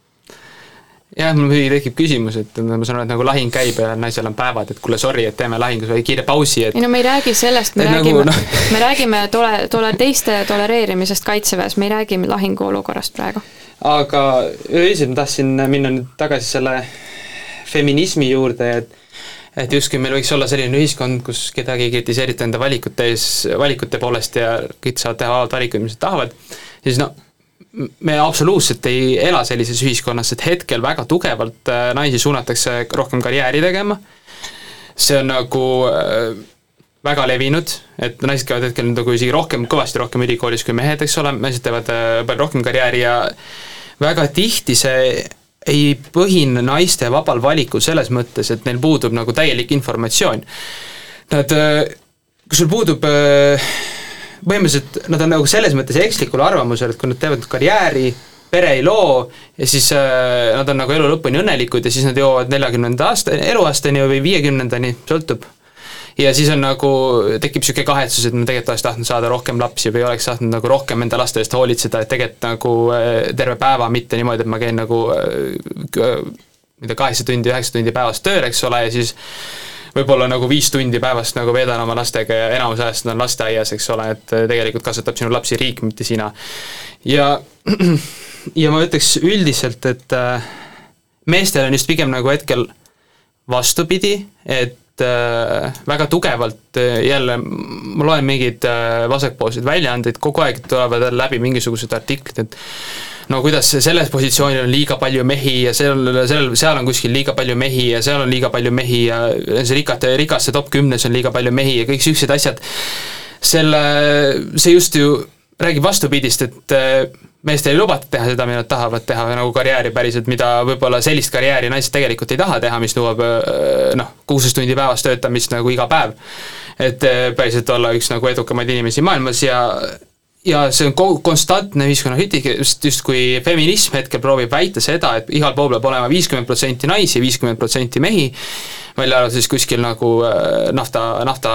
jah, mul muidugi tekib küsimus, et ma saan aru, et nagu lahing käib ja naisel on päevad, et kuule, sorry, et teeme lahingus või kiire pausi, et ei no me ei räägi sellest, me et räägime nagu, no. me räägime tole, tole teiste tolereerimisest Kaitseväes, me ei räägi lahinguolukorrast praegu. aga üldiselt ma tahtsin minna nüüd tagasi selle feminismi juurde, et et justkui meil võiks olla selline ühiskond, kus kedagi ei kritiseerita enda valikute ees, valikute poolest ja kõik saavad teha valikuid, mis nad tahavad, siis no me absoluutselt ei ela sellises ühiskonnas, et hetkel väga tugevalt äh, naisi suunatakse rohkem karjääri tegema, see on nagu äh, väga levinud, et naised käivad hetkel nagu isegi rohkem, kõvasti rohkem ülikoolis kui mehed, eks ole, naised teevad äh, palju rohkem karjääri ja väga tihti see ei põhine naiste vabal valikul selles mõttes, et neil puudub nagu täielik informatsioon. Nad, kui sul puudub äh, põhimõtteliselt nad on nagu selles mõttes ekslikul arvamusel, et kui nad teevad karjääri, pere ei loo ja siis äh, nad on nagu elu lõpuni õnnelikud ja siis nad jõuavad neljakümnenda aasta, eluaastani või viiekümnendani, sõltub. ja siis on nagu, tekib niisugune kahetsus, et ma tegelikult oleks tahtnud saada rohkem lapsi või oleks tahtnud nagu rohkem enda laste eest hoolitseda, et tegelikult nagu äh, terve päeva, mitte niimoodi, et ma käin nagu ma ei tea, kaheksa tundi, üheksa tundi päevas tööl, eks ole, ja siis võib-olla nagu viis tundi päevast nagu veedan oma lastega ja enamus ajast on lasteaias, eks ole, et äh, tegelikult kasvatab sinu lapsi riik, mitte sina. ja, ja ma ütleks üldiselt, et äh, meestel on just pigem nagu hetkel vastupidi, et väga tugevalt jälle, ma loen mingeid vasakpoolseid väljaandeid, kogu aeg tulevad läbi mingisugused artiklid, et no kuidas selles positsioonil on liiga palju mehi ja seal, seal, seal on kuskil liiga palju mehi ja seal on liiga palju mehi ja see rikate, rikaste top kümnes on liiga palju mehi ja kõik niisugused asjad, selle, see just ju räägib vastupidist, et äh, meestel ei lubata teha seda, mida nad tahavad teha, nagu karjääri päriselt, mida võib-olla sellist karjääri naised tegelikult ei taha teha, mis nõuab äh, noh, kuusteist tundi päevas töötamist nagu iga päev. et äh, päriselt olla üks nagu edukamaid inimesi maailmas ja ja see on ko-, konstantne ühiskonna kriitika, just, justkui feminism hetkel proovib väita seda, et igal pool peab olema viiskümmend protsenti naisi, viiskümmend protsenti mehi, välja arvatud siis kuskil nagu nafta, nafta,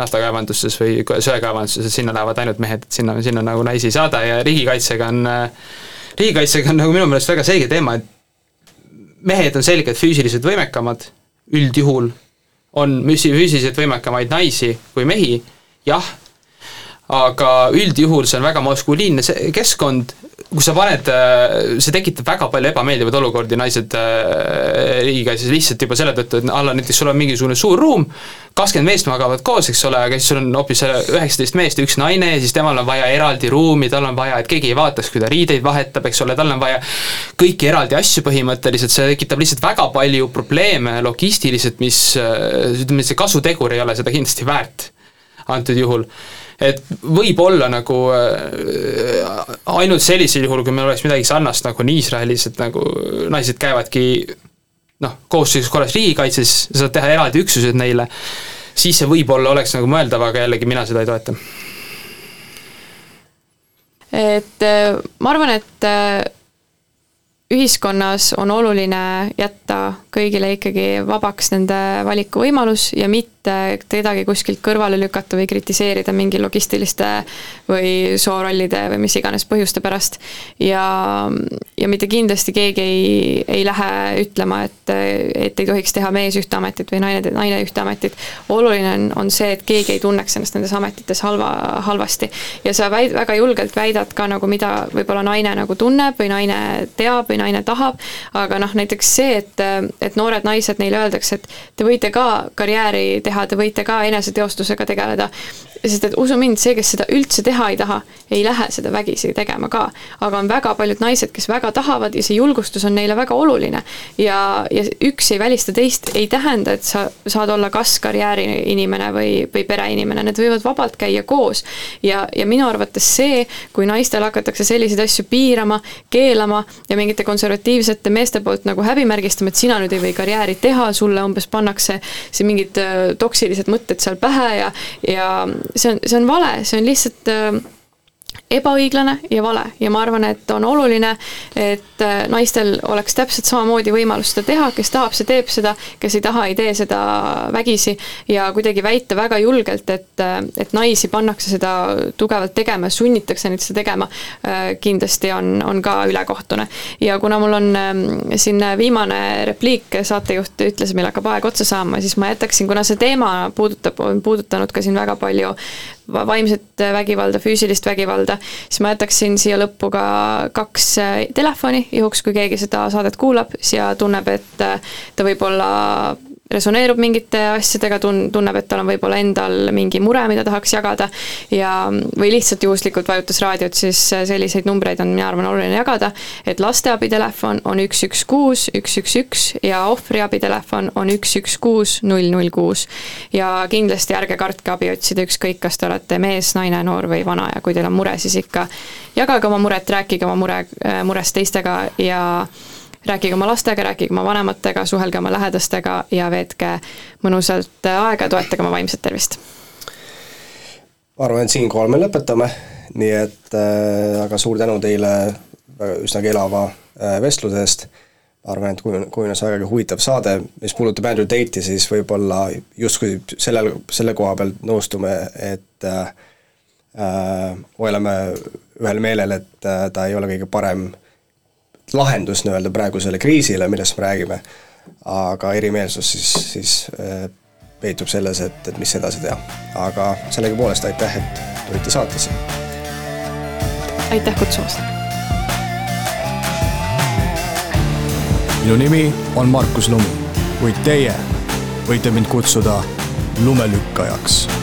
naftakaevandustes või söekaevandustes, et sinna lähevad ainult mehed, et sinna, sinna nagu naisi ei saada ja riigikaitsega on, äh, riigikaitsega on nagu minu meelest väga selge teema, et mehed on selgelt füüsiliselt võimekamad, üldjuhul on füüsiliselt võimekamaid naisi kui mehi, jah, aga üldjuhul see on väga maskuliinne keskkond, kus sa paned, äh, see tekitab väga palju ebameeldivaid olukordi, naised äh, riigikaitses lihtsalt juba selle tõttu, et alla näiteks sul on mingisugune suur ruum, kakskümmend meest magavad koos, eks ole, aga siis sul on hoopis üheksateist meest ja üks naine ja siis temal on vaja eraldi ruumi, tal on vaja, et keegi ei vaataks, kui ta riideid vahetab, eks ole, tal on vaja kõiki eraldi asju põhimõtteliselt, see tekitab lihtsalt väga palju probleeme logistiliselt, mis äh, ütleme, see kasutegur ei ole seda kindlasti väärt antud juhul et võib-olla nagu äh, ainult sellisel juhul, kui meil oleks midagi sarnast nagu on Iisraelis, et nagu naised käivadki noh, kohustuslikus korras riigikaitses, sa saad teha eraldi üksused neile, siis see võib-olla oleks nagu mõeldav, aga jällegi mina seda ei toeta. et äh, ma arvan, et äh, ühiskonnas on oluline jätta kõigile ikkagi vabaks nende valikuvõimalus ja mitte kedagi kuskilt kõrvale lükata või kritiseerida mingi logistiliste või soorollide või mis iganes põhjuste pärast. ja, ja mitte kindlasti keegi ei, ei lähe ütlema, et, et ei tohiks teha mees ühte ametit või naine, naine ühte ametit. oluline on, on see, et keegi ei tunneks ennast nendes ametites halva, halvasti. ja sa väid-, väga julgelt väidad ka nagu, mida võib-olla naine nagu tunneb või naine teab või naine tahab, aga noh, näiteks see, et, et noored naised, neile öeldakse, et te võite ka karjääri teha, te võite ka eneseteostusega tegeleda. sest et usu mind, see, kes seda üldse teha ei taha, ei lähe seda vägisi tegema ka. aga on väga paljud naised, kes väga tahavad ja see julgustus on neile väga oluline. ja, ja üks ei välista teist, ei tähenda, et sa saad olla kas karjääriinimene või, või pereinimene, need võivad vabalt käia koos. ja, ja minu arvates see, kui naistel hakatakse selliseid asju piirama, keelama ja mingite konservatiivsete meeste poolt nagu häbimärgistama, et sina nüüd ei või karjääri teha, sulle umbes pannakse siin mingid äh, toksilised mõtted seal pähe ja, ja see on, see on vale, see on lihtsalt äh, ebaõiglane ja vale. Ja ma arvan, et on oluline, et äh, naistel oleks täpselt samamoodi võimalus seda teha, kes tahab, see teeb seda, kes ei taha, ei tee seda vägisi. Ja kuidagi väita väga julgelt, et, äh, et naisi pannakse seda tugevalt tegema, sunnitakse neid seda tegema, äh, kindlasti on, on ka ülekohtune. ja kuna mul on ähm, siin viimane repliik, saatejuht ütles, meil hakkab aeg otsa saama, siis ma jätaksin, kuna see teema puudutab, on puudutanud ka siin väga palju vaimset vägivalda, füüsilist vägivalda, siis ma jätaksin siia lõppu ka kaks äh, telefoni, juhuks kui keegi seda saadet kuulab ja tunneb, et äh, ta võib-olla resoneerub mingite asjadega, tun-, tunneb, et tal on võib-olla endal mingi mure, mida tahaks jagada ja, või lihtsalt juhuslikult vajutas raadiot, siis selliseid numbreid on, mina arvan, oluline jagada, et lasteabitelefon on üks, üks, kuus, üks, üks, üks ja ohvriabitelefon on üks, üks, kuus, null, null, kuus. ja kindlasti ärge kartke abi otsida, ükskõik, kas te olete mees, naine, noor või vana ja kui teil on mure, siis ikka jagage oma muret, rääkige oma mure, murest teistega ja rääkige oma lastega, rääkige oma vanematega, suhelge oma lähedastega ja veetke mõnusalt aega, toetage oma vaimset tervist. ma arvan, et siinkohal me lõpetame, nii et äh, aga suur tänu teile üsnagi elava äh, vestluse eest, ma arvan, et kujunes, kujunes vägagi huvitav saade, mis puudutab Andrew Tate'i, siis võib-olla justkui sellel, selle koha pealt nõustume, et äh, äh oleme ühel meelel, et äh, ta ei ole kõige parem äh, lahendus nii-öelda praegusele kriisile, millest me räägime, aga erimeelsus siis, siis äh, peitub selles, et, et mis edasi teha. aga sellegipoolest aitäh, et tulite saatesse. aitäh kutsumast! minu nimi on Markus Lumi, kuid teie võite mind kutsuda lumelükkajaks